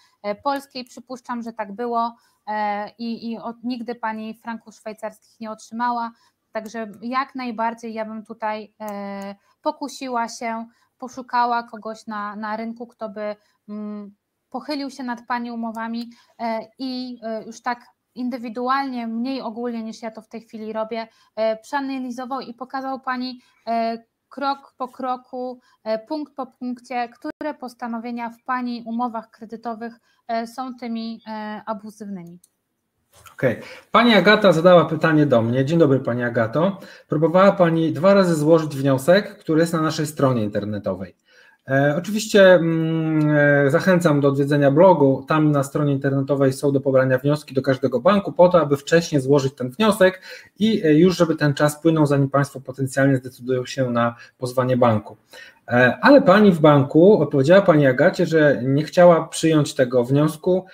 polskiej. Przypuszczam, że tak było. E, i, i od, nigdy pani franków szwajcarskich nie otrzymała. Także jak najbardziej ja bym tutaj e, pokusiła się, poszukała kogoś na, na rynku, kto by mm, pochylił się nad Pani umowami e, i już tak indywidualnie, mniej ogólnie niż ja to w tej chwili robię, przeanalizował i pokazał Pani krok po kroku, punkt po punkcie, które postanowienia w Pani umowach kredytowych E, są tymi e, abuzywnymi. Okej. Okay. Pani Agata zadała pytanie do mnie. Dzień dobry Pani Agato. Próbowała Pani dwa razy złożyć wniosek, który jest na naszej stronie internetowej. E, oczywiście mm, e, zachęcam do odwiedzenia blogu. Tam na stronie internetowej są do pobrania wnioski do każdego banku, po to, aby wcześniej złożyć ten wniosek i e, już, żeby ten czas płynął, zanim Państwo potencjalnie zdecydują się na pozwanie banku. Ale Pani w banku odpowiedziała Pani Agacie, że nie chciała przyjąć tego wniosku.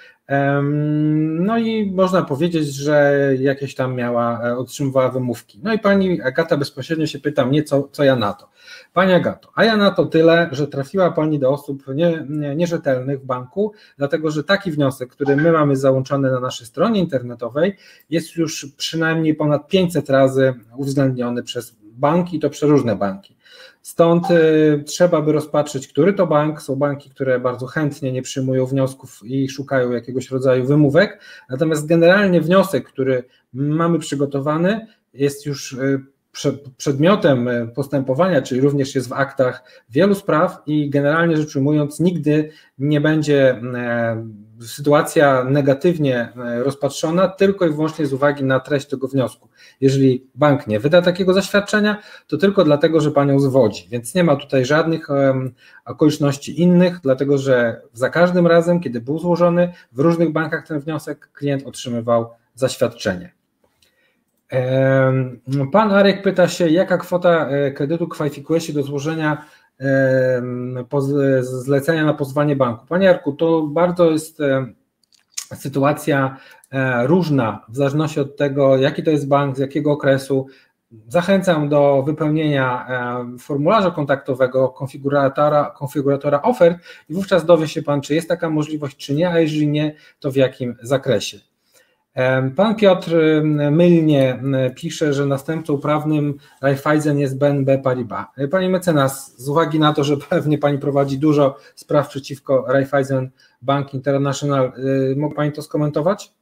No i można powiedzieć, że jakieś tam miała, otrzymywała wymówki. No i Pani Agata bezpośrednio się pyta mnie, co, co ja na to. Pani Agato, a ja na to tyle, że trafiła Pani do osób nie, nie, nierzetelnych w banku, dlatego że taki wniosek, który my mamy załączony na naszej stronie internetowej, jest już przynajmniej ponad 500 razy uwzględniony przez banki, to przeróżne banki. Stąd y, trzeba by rozpatrzyć, który to bank. Są banki, które bardzo chętnie nie przyjmują wniosków i szukają jakiegoś rodzaju wymówek. Natomiast generalnie wniosek, który mamy przygotowany, jest już y, przedmiotem postępowania, czyli również jest w aktach wielu spraw i generalnie rzecz ujmując, nigdy nie będzie sytuacja negatywnie e, rozpatrzona tylko i wyłącznie z uwagi na treść tego wniosku. Jeżeli bank nie wyda takiego zaświadczenia, to tylko dlatego, że panią zwodzi, więc nie ma tutaj żadnych okoliczności innych, dlatego że za każdym razem, kiedy był złożony w różnych bankach ten wniosek, klient otrzymywał zaświadczenie. Pan Arek pyta się, jaka kwota e, kredytu kwalifikuje się do złożenia zlecenia na pozwanie banku. Panie Jarku, to bardzo jest sytuacja e, różna w zależności od tego, jaki to jest bank, z jakiego okresu. Zachęcam do wypełnienia formularza kontaktowego konfiguratora, konfiguratora ofert i wówczas dowie się Pan, czy jest taka możliwość, czy nie, a jeżeli nie, to w jakim zakresie. Pan Piotr mylnie pisze, że następcą prawnym Raiffeisen jest BNB Paribas. Pani mecenas, z uwagi na to, że pewnie Pani prowadzi dużo spraw przeciwko Raiffeisen Bank International, y, mógł Pani to skomentować?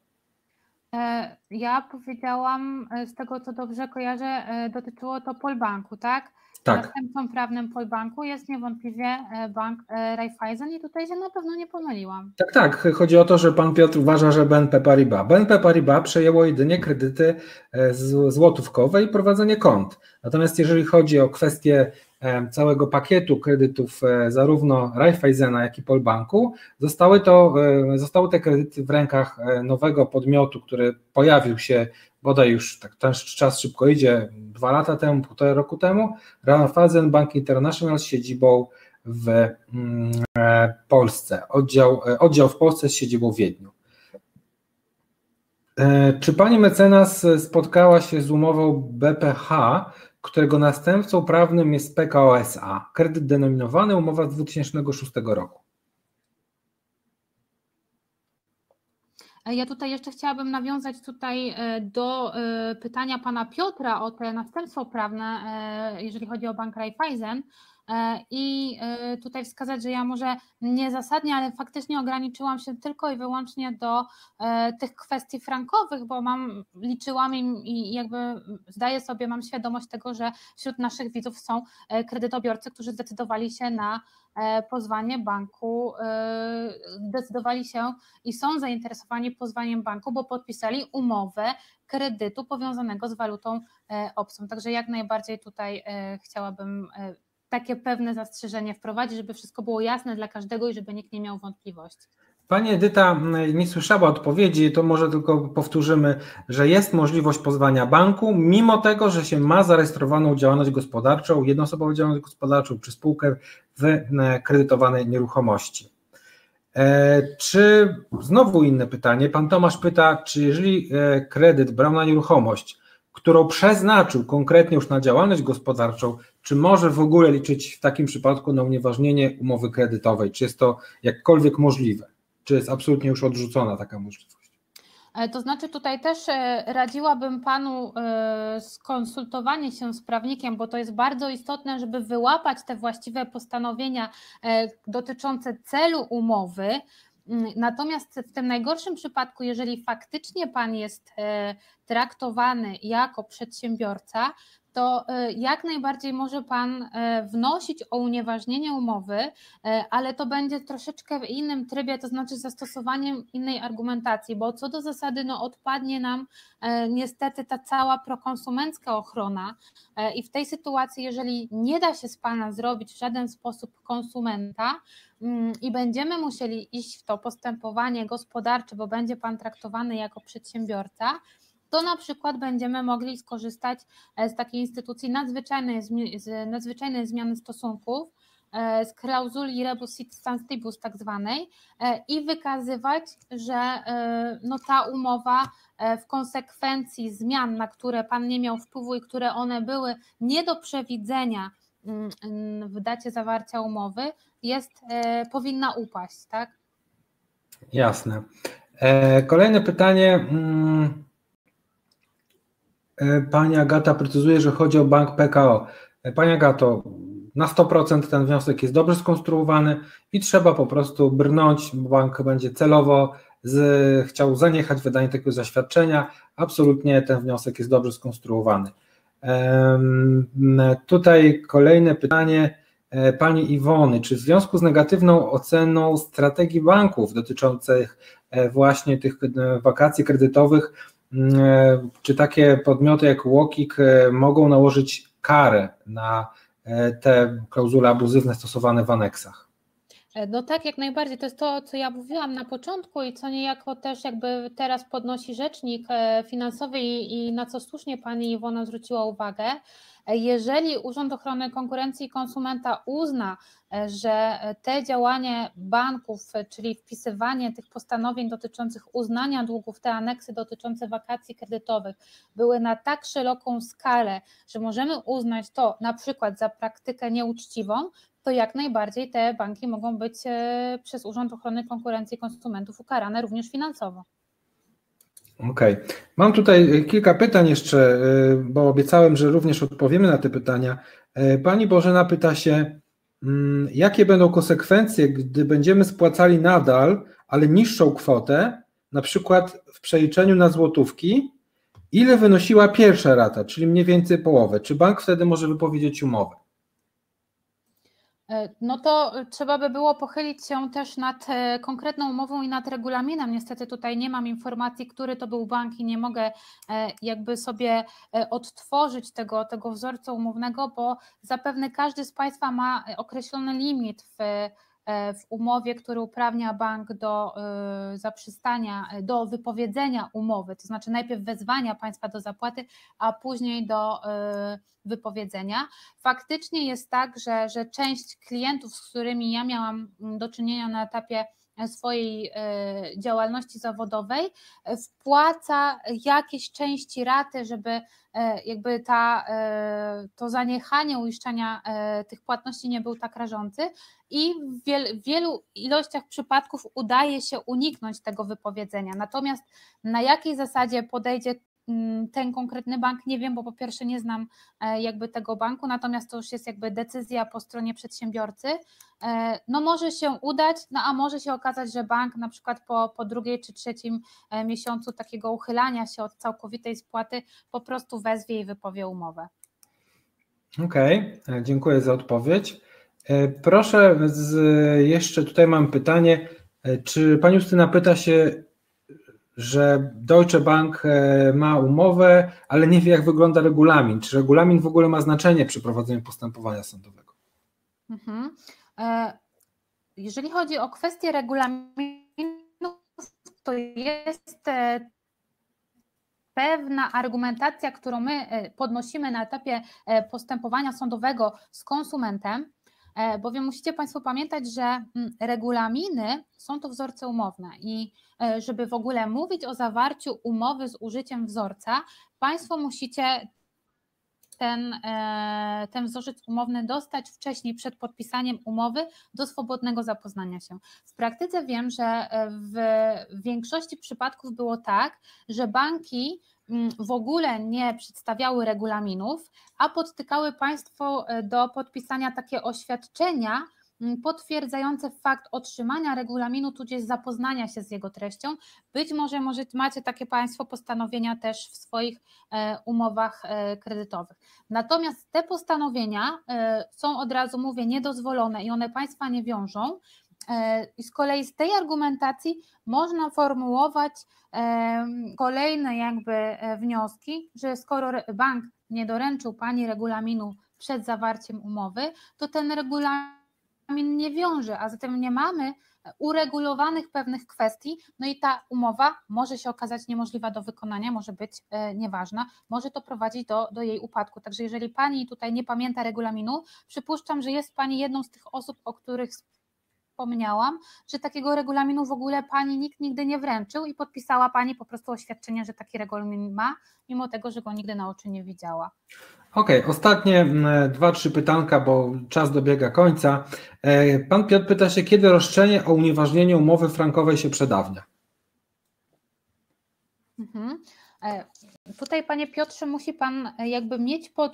E, ja powiedziałam, e, z tego co dobrze kojarzę, e, dotyczyło to Polbanku, tak? Tak. Następcą prawnym Polbanku jest niewątpliwie e, bank e, Raiffeisen i tutaj się na pewno nie pomyliłam. Tak, tak. Chodzi o to, że pan Piotr uważa, że BNP Paribas. BNP Paribas przejęło jedynie kredyty e, złotówkowe i prowadzenie kont. Natomiast jeżeli chodzi o kwestię całego pakietu kredytów zarówno Raiffeisena, jak i Polbanku, zostały, to, zostały te kredyty w rękach nowego podmiotu, który pojawił się bodaj już tak ten czas szybko idzie, dwa lata temu, półtora roku temu, Raiffeisen Bank International z siedzibą w mm, e, Polsce, oddział, e, oddział w Polsce z siedzibą w Wiedniu. E, czy pani mecenas spotkała się z umową BPH, którego następcą prawnym jest PKOSA, kredyt denominowany, umowa z 2006 roku? Ja tutaj jeszcze chciałabym nawiązać tutaj e, do e, pytania pana Piotra o te następstwo prawne, e, jeżeli chodzi o bank Raiffeisen. I tutaj wskazać, że ja może niezasadnie, ale faktycznie ograniczyłam się tylko i wyłącznie do tych kwestii frankowych, bo mam, liczyłam i jakby zdaję sobie, mam świadomość tego, że wśród naszych widzów są kredytobiorcy, którzy zdecydowali się na E, pozwanie banku, e, decydowali się i są zainteresowani pozwaniem banku, bo podpisali umowę kredytu powiązanego z walutą e, obcą. Także jak najbardziej tutaj chciałabym takie pewne zastrzeżenie wprowadzić, żeby wszystko było jasne dla każdego i żeby nikt nie miał wątpliwości. Pani Edyta nie słyszała odpowiedzi, to może tylko powtórzymy, że jest możliwość pozwania banku, mimo tego, że się ma zarejestrowaną działalność gospodarczą, jednoosobową działalność gospodarczą czy spółkę w kredytowanej nieruchomości. E, czy znowu inne pytanie? Pan Tomasz pyta, czy jeżeli e, kredyt brał na nieruchomość, którą przeznaczył konkretnie już na działalność gospodarczą, czy może w ogóle liczyć w takim przypadku na unieważnienie umowy kredytowej? Czy jest to jakkolwiek możliwe? Czy jest absolutnie już odrzucona taka możliwość? E, to znaczy, tutaj też e, radziłabym panu e, skonsultowanie się z prawnikiem, bo to jest bardzo istotne, żeby wyłapać te właściwe postanowienia dotyczące celu umowy. Mm, natomiast w tym najgorszym przypadku, jeżeli faktycznie pan jest traktowany jako przedsiębiorca, to e, jak najbardziej może Pan e, wnosić o unieważnienie umowy, e, ale to będzie troszeczkę w innym trybie, to znaczy zastosowaniem innej argumentacji, bo co do zasady no, odpadnie nam niestety ta cała prokonsumencka ochrona i w tej sytuacji, jeżeli nie da się z Pana zrobić w żaden sposób konsumenta, mm, i będziemy musieli iść w to postępowanie gospodarcze, bo będzie Pan traktowany jako przedsiębiorca, to na przykład będziemy mogli skorzystać e, z takiej instytucji nadzwyczajnej, z nadzwyczajnej zmiany stosunków, e, z klauzuli rebus sit stantibus tak zwanej e, i wykazywać, że no ta umowa w konsekwencji zmian, na które Pan nie miał wpływu i które one były nie do przewidzenia mm, w dacie zawarcia umowy, jest, powinna upaść, tak? Jasne. Kolejne pytanie. E, pani Agata precyzuje, że chodzi o bank PKO. E, Pani Agato, na 100% ten wniosek jest dobrze skonstruowany i trzeba po prostu brnąć, bo bank będzie celowo z, chciał zaniechać wydania takiego zaświadczenia. Absolutnie ten wniosek jest dobrze skonstruowany. Tutaj kolejne pytanie e, pani Iwony. Czy w związku z negatywną oceną strategii banków dotyczących właśnie tych wakacji kredytowych, czy takie podmioty jak Łokik mogą nałożyć karę na te klauzule abuzywne stosowane w aneksach? No tak, jak najbardziej. To jest to, co ja mówiłam na początku i co niejako też jakby teraz podnosi rzecznik finansowy i, na co słusznie pani Iwona zwróciła uwagę, jeżeli Urząd Ochrony Konkurencji i Konsumenta uzna, e, że te działanie banków, czyli wpisywanie tych postanowień dotyczących uznania długów, te aneksy dotyczące wakacji kredytowych były na tak szeroką skalę, że możemy uznać to na przykład za praktykę nieuczciwą, to jak najbardziej te banki mogą być e, przez Urząd Ochrony Konkurencji i Konsumentów ukarane również finansowo. Okej. Okay. Mam tutaj e, kilka pytań jeszcze, e, bo obiecałem, że również odpowiemy na te pytania. Pani Bożena pyta się, mm, jakie będą konsekwencje, gdy będziemy spłacali nadal, ale niższą kwotę, na przykład w przeliczeniu na złotówki, ile wynosiła pierwsza rata, czyli mniej więcej połowę? Czy bank wtedy może wypowiedzieć umowę? E, no to trzeba by było pochylić się też nad e, konkretną umową i nad regulaminem. Niestety tutaj nie mam informacji, który to był bank i nie mogę e, jakby sobie odtworzyć tego, tego wzorca umownego, bo zapewne każdy z Państwa ma określony limit w w umowie, który uprawnia bank do e, zaprzestania, do wypowiedzenia umowy, to znaczy najpierw wezwania państwa do zapłaty, a później do e, wypowiedzenia. Faktycznie jest tak, że, że część klientów, z którymi ja miałam do czynienia na etapie swojej działalności zawodowej, wpłaca jakieś części raty, żeby jakby ta, to zaniechanie uiszczania tych płatności nie był tak rażący i w, w wielu ilościach przypadków udaje się uniknąć tego wypowiedzenia. Natomiast na jakiej zasadzie podejdzie ten konkretny bank, nie wiem, bo po pierwsze nie znam e, jakby tego banku, natomiast to już jest jakby decyzja po stronie przedsiębiorcy. E, no może się udać, no a może się okazać, że bank na przykład po, po drugiej czy trzecim e, miesiącu takiego uchylania się od całkowitej spłaty po prostu wezwie i wypowie umowę. Okej, okay, dziękuję za odpowiedź. Proszę, z, jeszcze tutaj mam pytanie. Czy pani Justyna pyta się, że Deutsche Bank e, ma umowę, ale nie wie, jak wygląda regulamin? Czy regulamin w ogóle ma znaczenie przy prowadzeniu postępowania sądowego? Mhm. Jeżeli chodzi o kwestię regulaminu, to jest pewna argumentacja, którą my podnosimy na etapie postępowania sądowego z konsumentem, E, bowiem musicie Państwo pamiętać, że mm, regulaminy są to wzorce umowne i e, żeby w ogóle mówić o zawarciu umowy z użyciem wzorca, Państwo musicie ten, e, ten wzorzec umowny dostać wcześniej przed podpisaniem umowy do swobodnego zapoznania się. W praktyce wiem, że w większości przypadków było tak, że banki w ogóle nie przedstawiały regulaminów, a podtykały Państwo e, do podpisania takie oświadczenia mm, potwierdzające fakt otrzymania regulaminu, tudzież zapoznania się z jego treścią. Być może, może macie takie Państwo postanowienia też w swoich e, umowach e, kredytowych. Natomiast te postanowienia są od razu mówię niedozwolone i one Państwa nie wiążą, I z kolei z tej argumentacji można formułować e, kolejne jakby e, wnioski, że skoro bank nie doręczył Pani regulaminu przed zawarciem umowy, to ten regulamin nie wiąże, a zatem nie mamy uregulowanych pewnych kwestii, no i ta umowa może się okazać niemożliwa do wykonania, może być nieważna, może to prowadzić do, do jej upadku. Także jeżeli Pani tutaj nie pamięta regulaminu, przypuszczam, że jest Pani jedną z tych osób, o których wspomniałam, że takiego regulaminu w ogóle pani nikt nigdy nie wręczył i podpisała pani po prostu oświadczenie, że taki regulamin ma, mimo tego, że go nigdy na oczy nie widziała. Okej, okay, ostatnie dwa, trzy pytanka, bo czas dobiega końca. E, pan Piotr pyta się, kiedy roszczenie o unieważnienie umowy frankowej się przedawnia? Mhm. E, tutaj, panie Piotrze, musi pan e, jakby mieć pod,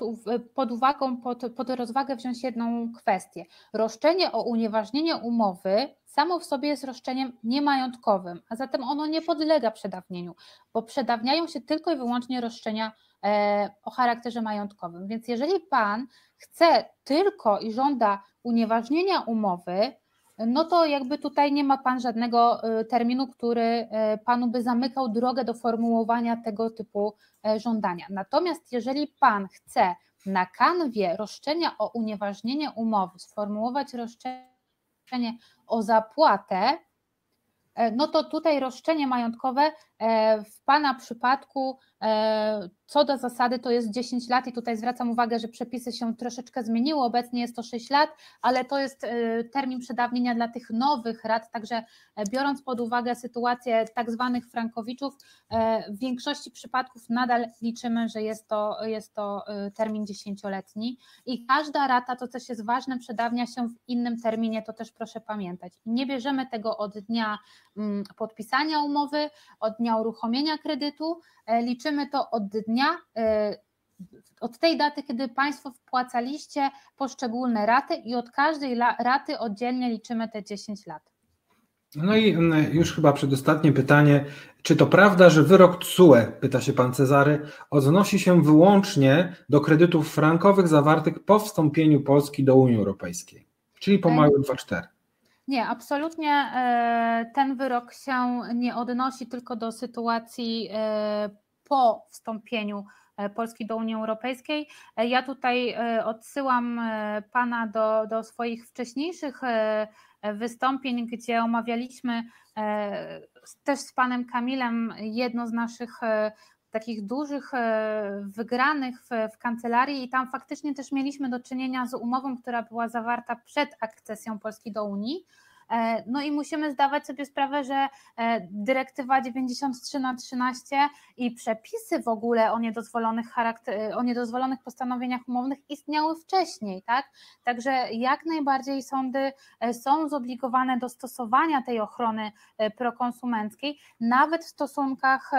pod uwagą, pod, pod rozwagę wziąć jedną kwestię. Roszczenie o unieważnienie umowy samo w sobie jest roszczeniem niemajątkowym, a zatem ono nie podlega przedawnieniu, bo przedawniają się tylko i wyłącznie roszczenia o charakterze majątkowym. Więc jeżeli Pan chce tylko i żąda unieważnienia umowy, no to jakby tutaj nie ma Pan żadnego terminu, który Panu by zamykał drogę do formułowania tego typu żądania. Natomiast jeżeli Pan chce na kanwie roszczenia o unieważnienie umowy sformułować roszczenie o zapłatę, e, no to tutaj roszczenie majątkowe e, w Pana przypadku E, co do zasady to jest 10 lat i tutaj zwracam uwagę, że przepisy się troszeczkę zmieniły, obecnie jest to 6 lat, ale to jest e, termin przedawnienia dla tych nowych rad, także e, biorąc pod uwagę sytuację tak zwanych frankowiczów, w większości przypadków nadal liczymy, że jest to, jest to termin 10-letni i każda rata, to też jest ważne, przedawnia się w innym terminie, to też proszę pamiętać. Nie bierzemy tego od dnia mm, podpisania umowy, od dnia uruchomienia kredytu, liczymy liczymy to od dnia, e, od tej daty, kiedy Państwo wpłacaliście poszczególne raty i od każdej raty oddzielnie liczymy te 10 lat. No i mm, już chyba przedostatnie pytanie. Czy to prawda, że wyrok TSUE, pyta się pan Cezary, odnosi się wyłącznie do kredytów frankowych zawartych po wstąpieniu Polski do Unii Europejskiej, czyli po maju 2.4? Nie, absolutnie e, ten wyrok się nie odnosi tylko do sytuacji e, po wstąpieniu e, Polski do Unii Europejskiej. Ja tutaj odsyłam Pana do, do swoich wcześniejszych wystąpień, gdzie omawialiśmy też z Panem Kamilem jedno z naszych takich dużych wygranych w, w, kancelarii i tam faktycznie też mieliśmy do czynienia z umową, która była zawarta przed akcesją Polski do Unii. E, no i musimy zdawać sobie sprawę, że e, dyrektywa 93 na 13 i przepisy w ogóle o niedozwolonych, charakter, o niedozwolonych postanowieniach umownych istniały wcześniej, tak? Także jak najbardziej sądy e, są zobligowane do stosowania tej ochrony prokonsumenckiej, nawet w stosunkach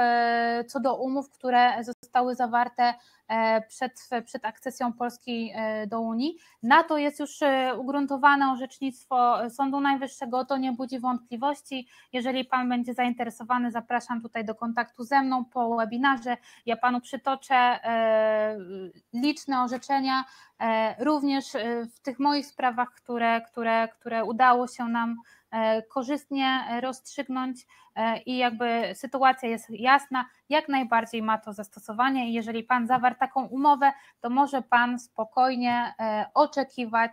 co do umów, które zostały zawarte E, przed, przed akcesją Polski e, do Unii. Na to jest już e, ugruntowane orzecznictwo Sądu Najwyższego, to nie budzi wątpliwości. Jeżeli Pan będzie zainteresowany, zapraszam tutaj do kontaktu ze mną po webinarze. Ja Panu przytoczę liczne orzeczenia, również w tych moich sprawach, które, które, które udało się nam E, korzystnie rozstrzygnąć e, i jakby sytuacja jest jasna, jak najbardziej ma to zastosowanie i jeżeli Pan zawarł taką umowę, to może Pan spokojnie e, oczekiwać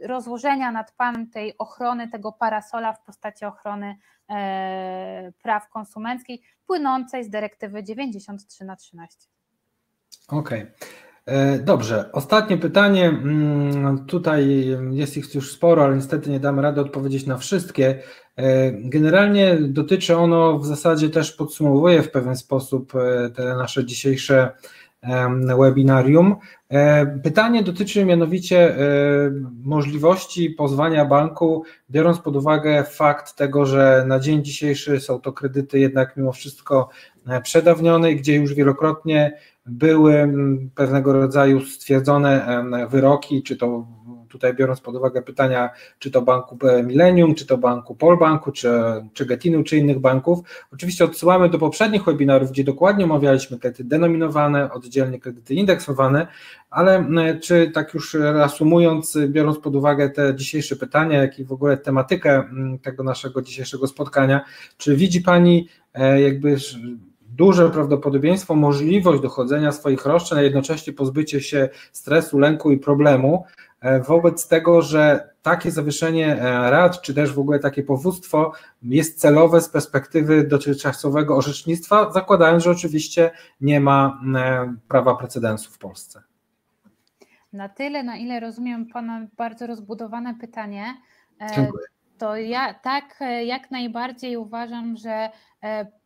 rozłożenia nad Panem tej ochrony, tego parasola w postaci ochrony praw konsumenckich płynącej z dyrektywy 93 na 13. Okej. Okay. E, dobrze, ostatnie pytanie. Mm, tutaj jest ich już sporo, ale niestety nie damy rady odpowiedzieć na wszystkie. E, generalnie dotyczy ono w zasadzie też podsumowuje w pewien sposób e, te nasze dzisiejsze webinarium. Pytanie dotyczy mianowicie możliwości pozwania banku, biorąc pod uwagę fakt tego, że na dzień dzisiejszy są to kredyty jednak mimo wszystko przedawnione, gdzie już wielokrotnie były mm, pewnego rodzaju stwierdzone wyroki, czy to tutaj biorąc pod uwagę pytania, czy to banku Millennium, czy to banku Polbanku, czy, czy Getinu, czy innych banków. Oczywiście odsyłamy do poprzednich webinarów, gdzie dokładnie omawialiśmy kredyty denominowane, oddzielnie kredyty indeksowane, ale czy tak już reasumując, biorąc pod uwagę te dzisiejsze pytania, jak i w ogóle tematykę tego naszego dzisiejszego spotkania, czy widzi Pani e, jakby duże prawdopodobieństwo, możliwość dochodzenia swoich roszczeń, a jednocześnie pozbycie się stresu, lęku i problemu e, wobec tego, że takie zawieszenie e, rad, czy też w ogóle takie powództwo jest celowe z perspektywy dotychczasowego orzecznictwa, zakładając, że oczywiście nie ma e, prawa precedensu w Polsce. Na tyle, na ile rozumiem Pana bardzo rozbudowane pytanie, Dziękuję. to ja tak jak najbardziej uważam, że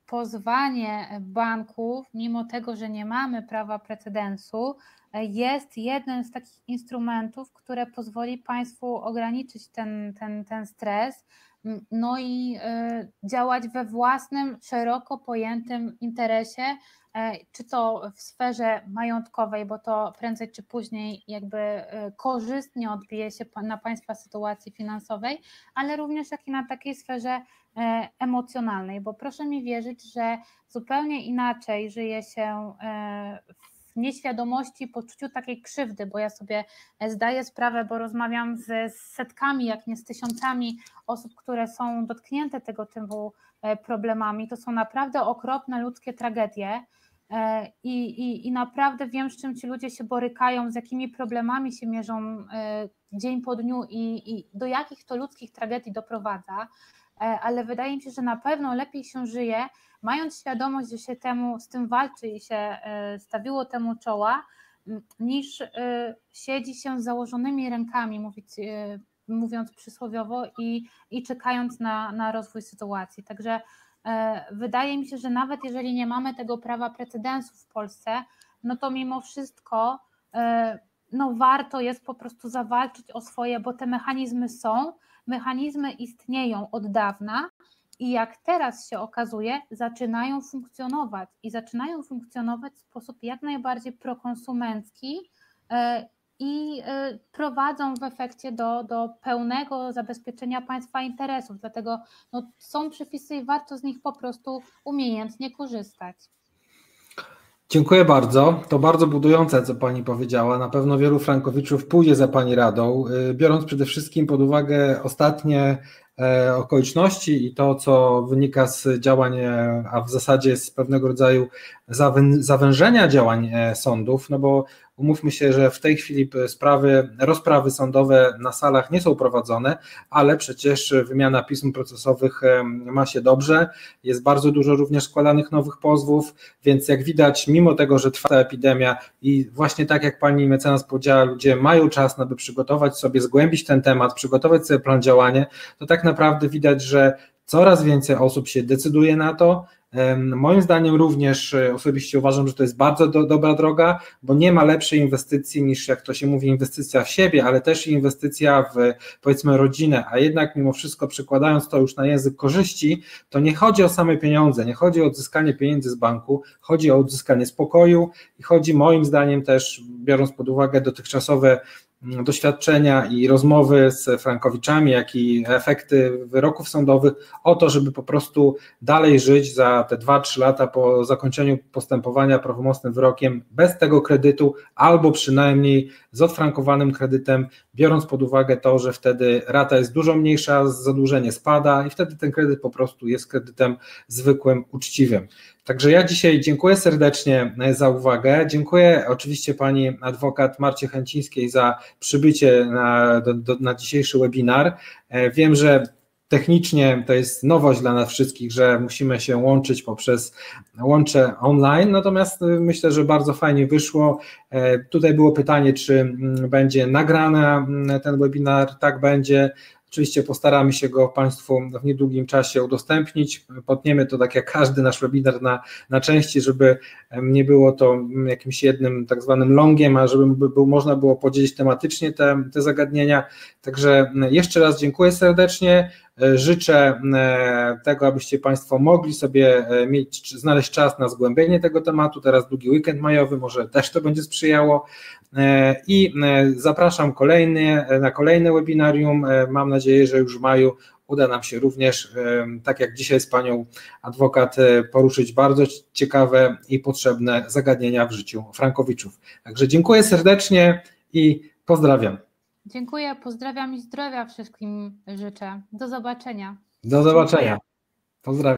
pozwanie banków, mimo tego, że nie mamy prawa precedensu, jest jednym z takich instrumentów, które pozwoli państwu ograniczyć ten, ten, ten stres, no i e, działać we własnym, szeroko pojętym interesie, e, czy to w sferze majątkowej, bo to prędzej czy później jakby e, korzystnie odbije się na państwa sytuacji finansowej, ale również jak i na takiej sferze emocjonalnej, bo proszę mi wierzyć, że zupełnie inaczej żyje się w nieświadomości, poczuciu takiej krzywdy, bo ja sobie zdaję sprawę, bo rozmawiam z setkami, jak nie z tysiącami osób, które są dotknięte tego typu problemami. To są naprawdę okropne ludzkie tragedie E, I, i, I naprawdę wiem, z czym ci ludzie się borykają, z jakimi problemami się mierzą e, dzień po dniu i, i do jakich to ludzkich tragedii doprowadza, e, ale wydaje mi się, że na pewno lepiej się żyje, mając świadomość, że się temu z tym walczy i się stawiło temu czoła, niż siedzi się z założonymi rękami, mówić, mówiąc przysłowiowo, i, i czekając na, na rozwój sytuacji. Także E, wydaje mi się, że nawet jeżeli nie mamy tego prawa precedensu w Polsce, no to mimo wszystko e, no warto jest po prostu zawalczyć o swoje, bo te mechanizmy są, mechanizmy istnieją od dawna i jak teraz się okazuje, zaczynają funkcjonować i zaczynają funkcjonować w sposób jak najbardziej prokonsumencki e, i y, prowadzą w efekcie do, do pełnego zabezpieczenia państwa interesów. Dlatego no, są przepisy i warto z nich po prostu umiejętnie korzystać. Dziękuję bardzo. To bardzo budujące, co Pani powiedziała. Na pewno wielu frankowiczów pójdzie za Pani radą, y, biorąc przede wszystkim pod uwagę ostatnie e, okoliczności i to, co wynika z działań, e, a w zasadzie z pewnego rodzaju zawężenia działań e, sądów, no bo Umówmy się, że w tej chwili sprawy, rozprawy sądowe na salach nie są prowadzone, ale przecież wymiana pism procesowych ma się dobrze. Jest bardzo dużo również składanych nowych pozwów, więc jak widać, mimo tego, że trwa ta epidemia i właśnie tak jak pani mecenas powiedziała, ludzie mają czas, aby przygotować sobie, zgłębić ten temat, przygotować sobie plan działania, to tak naprawdę widać, że coraz więcej osób się decyduje na to, Moim zdaniem również e, osobiście uważam, że to jest bardzo do, dobra droga, bo nie ma lepszej inwestycji niż, jak to się mówi, inwestycja w siebie, ale też inwestycja w powiedzmy rodzinę, a jednak mimo wszystko przekładając to już na język korzyści, to nie chodzi o same pieniądze, nie chodzi o odzyskanie pieniędzy z banku, chodzi o odzyskanie spokoju i chodzi moim zdaniem też, biorąc pod uwagę dotychczasowe doświadczenia i rozmowy z Frankowiczami, jak i efekty wyroków sądowych o to, żeby po prostu dalej żyć za te 2-3 lata po zakończeniu postępowania prawomocnym wyrokiem bez tego kredytu, albo przynajmniej z odfrankowanym kredytem, biorąc pod uwagę to, że wtedy rata jest dużo mniejsza, zadłużenie spada i wtedy ten kredyt po prostu jest kredytem zwykłym, uczciwym. Także ja dzisiaj dziękuję serdecznie za uwagę. Dziękuję oczywiście pani adwokat Marcie Chęcińskiej za przybycie na, do, do, na dzisiejszy webinar. E, wiem, że technicznie to jest nowość dla nas wszystkich, że musimy się łączyć poprzez łącze online, natomiast e, myślę, że bardzo fajnie wyszło. Tutaj było pytanie, czy mm, będzie nagrany ten webinar. Tak będzie. Oczywiście postaramy się go Państwu w niedługim czasie udostępnić. Potniemy to tak jak każdy nasz webinar na, na części, żeby nie było to jakimś jednym tak zwanym longiem, a żeby był, można było podzielić tematycznie te, te zagadnienia. Także jeszcze raz dziękuję serdecznie. Życzę e, tego, abyście Państwo mogli sobie e, mieć, znaleźć czas na zgłębienie tego tematu. Teraz długi weekend majowy, może też to będzie sprzyjało. E, I zapraszam kolejny, na kolejne webinarium. Mam nadzieję, że już w maju uda nam się również, tak jak dzisiaj z panią adwokat, poruszyć bardzo ciekawe i potrzebne zagadnienia w życiu Frankowiczów. Także dziękuję serdecznie i pozdrawiam. Dziękuję, pozdrawiam i zdrowia wszystkim życzę. Do zobaczenia. Do zobaczenia. Pozdrawiam.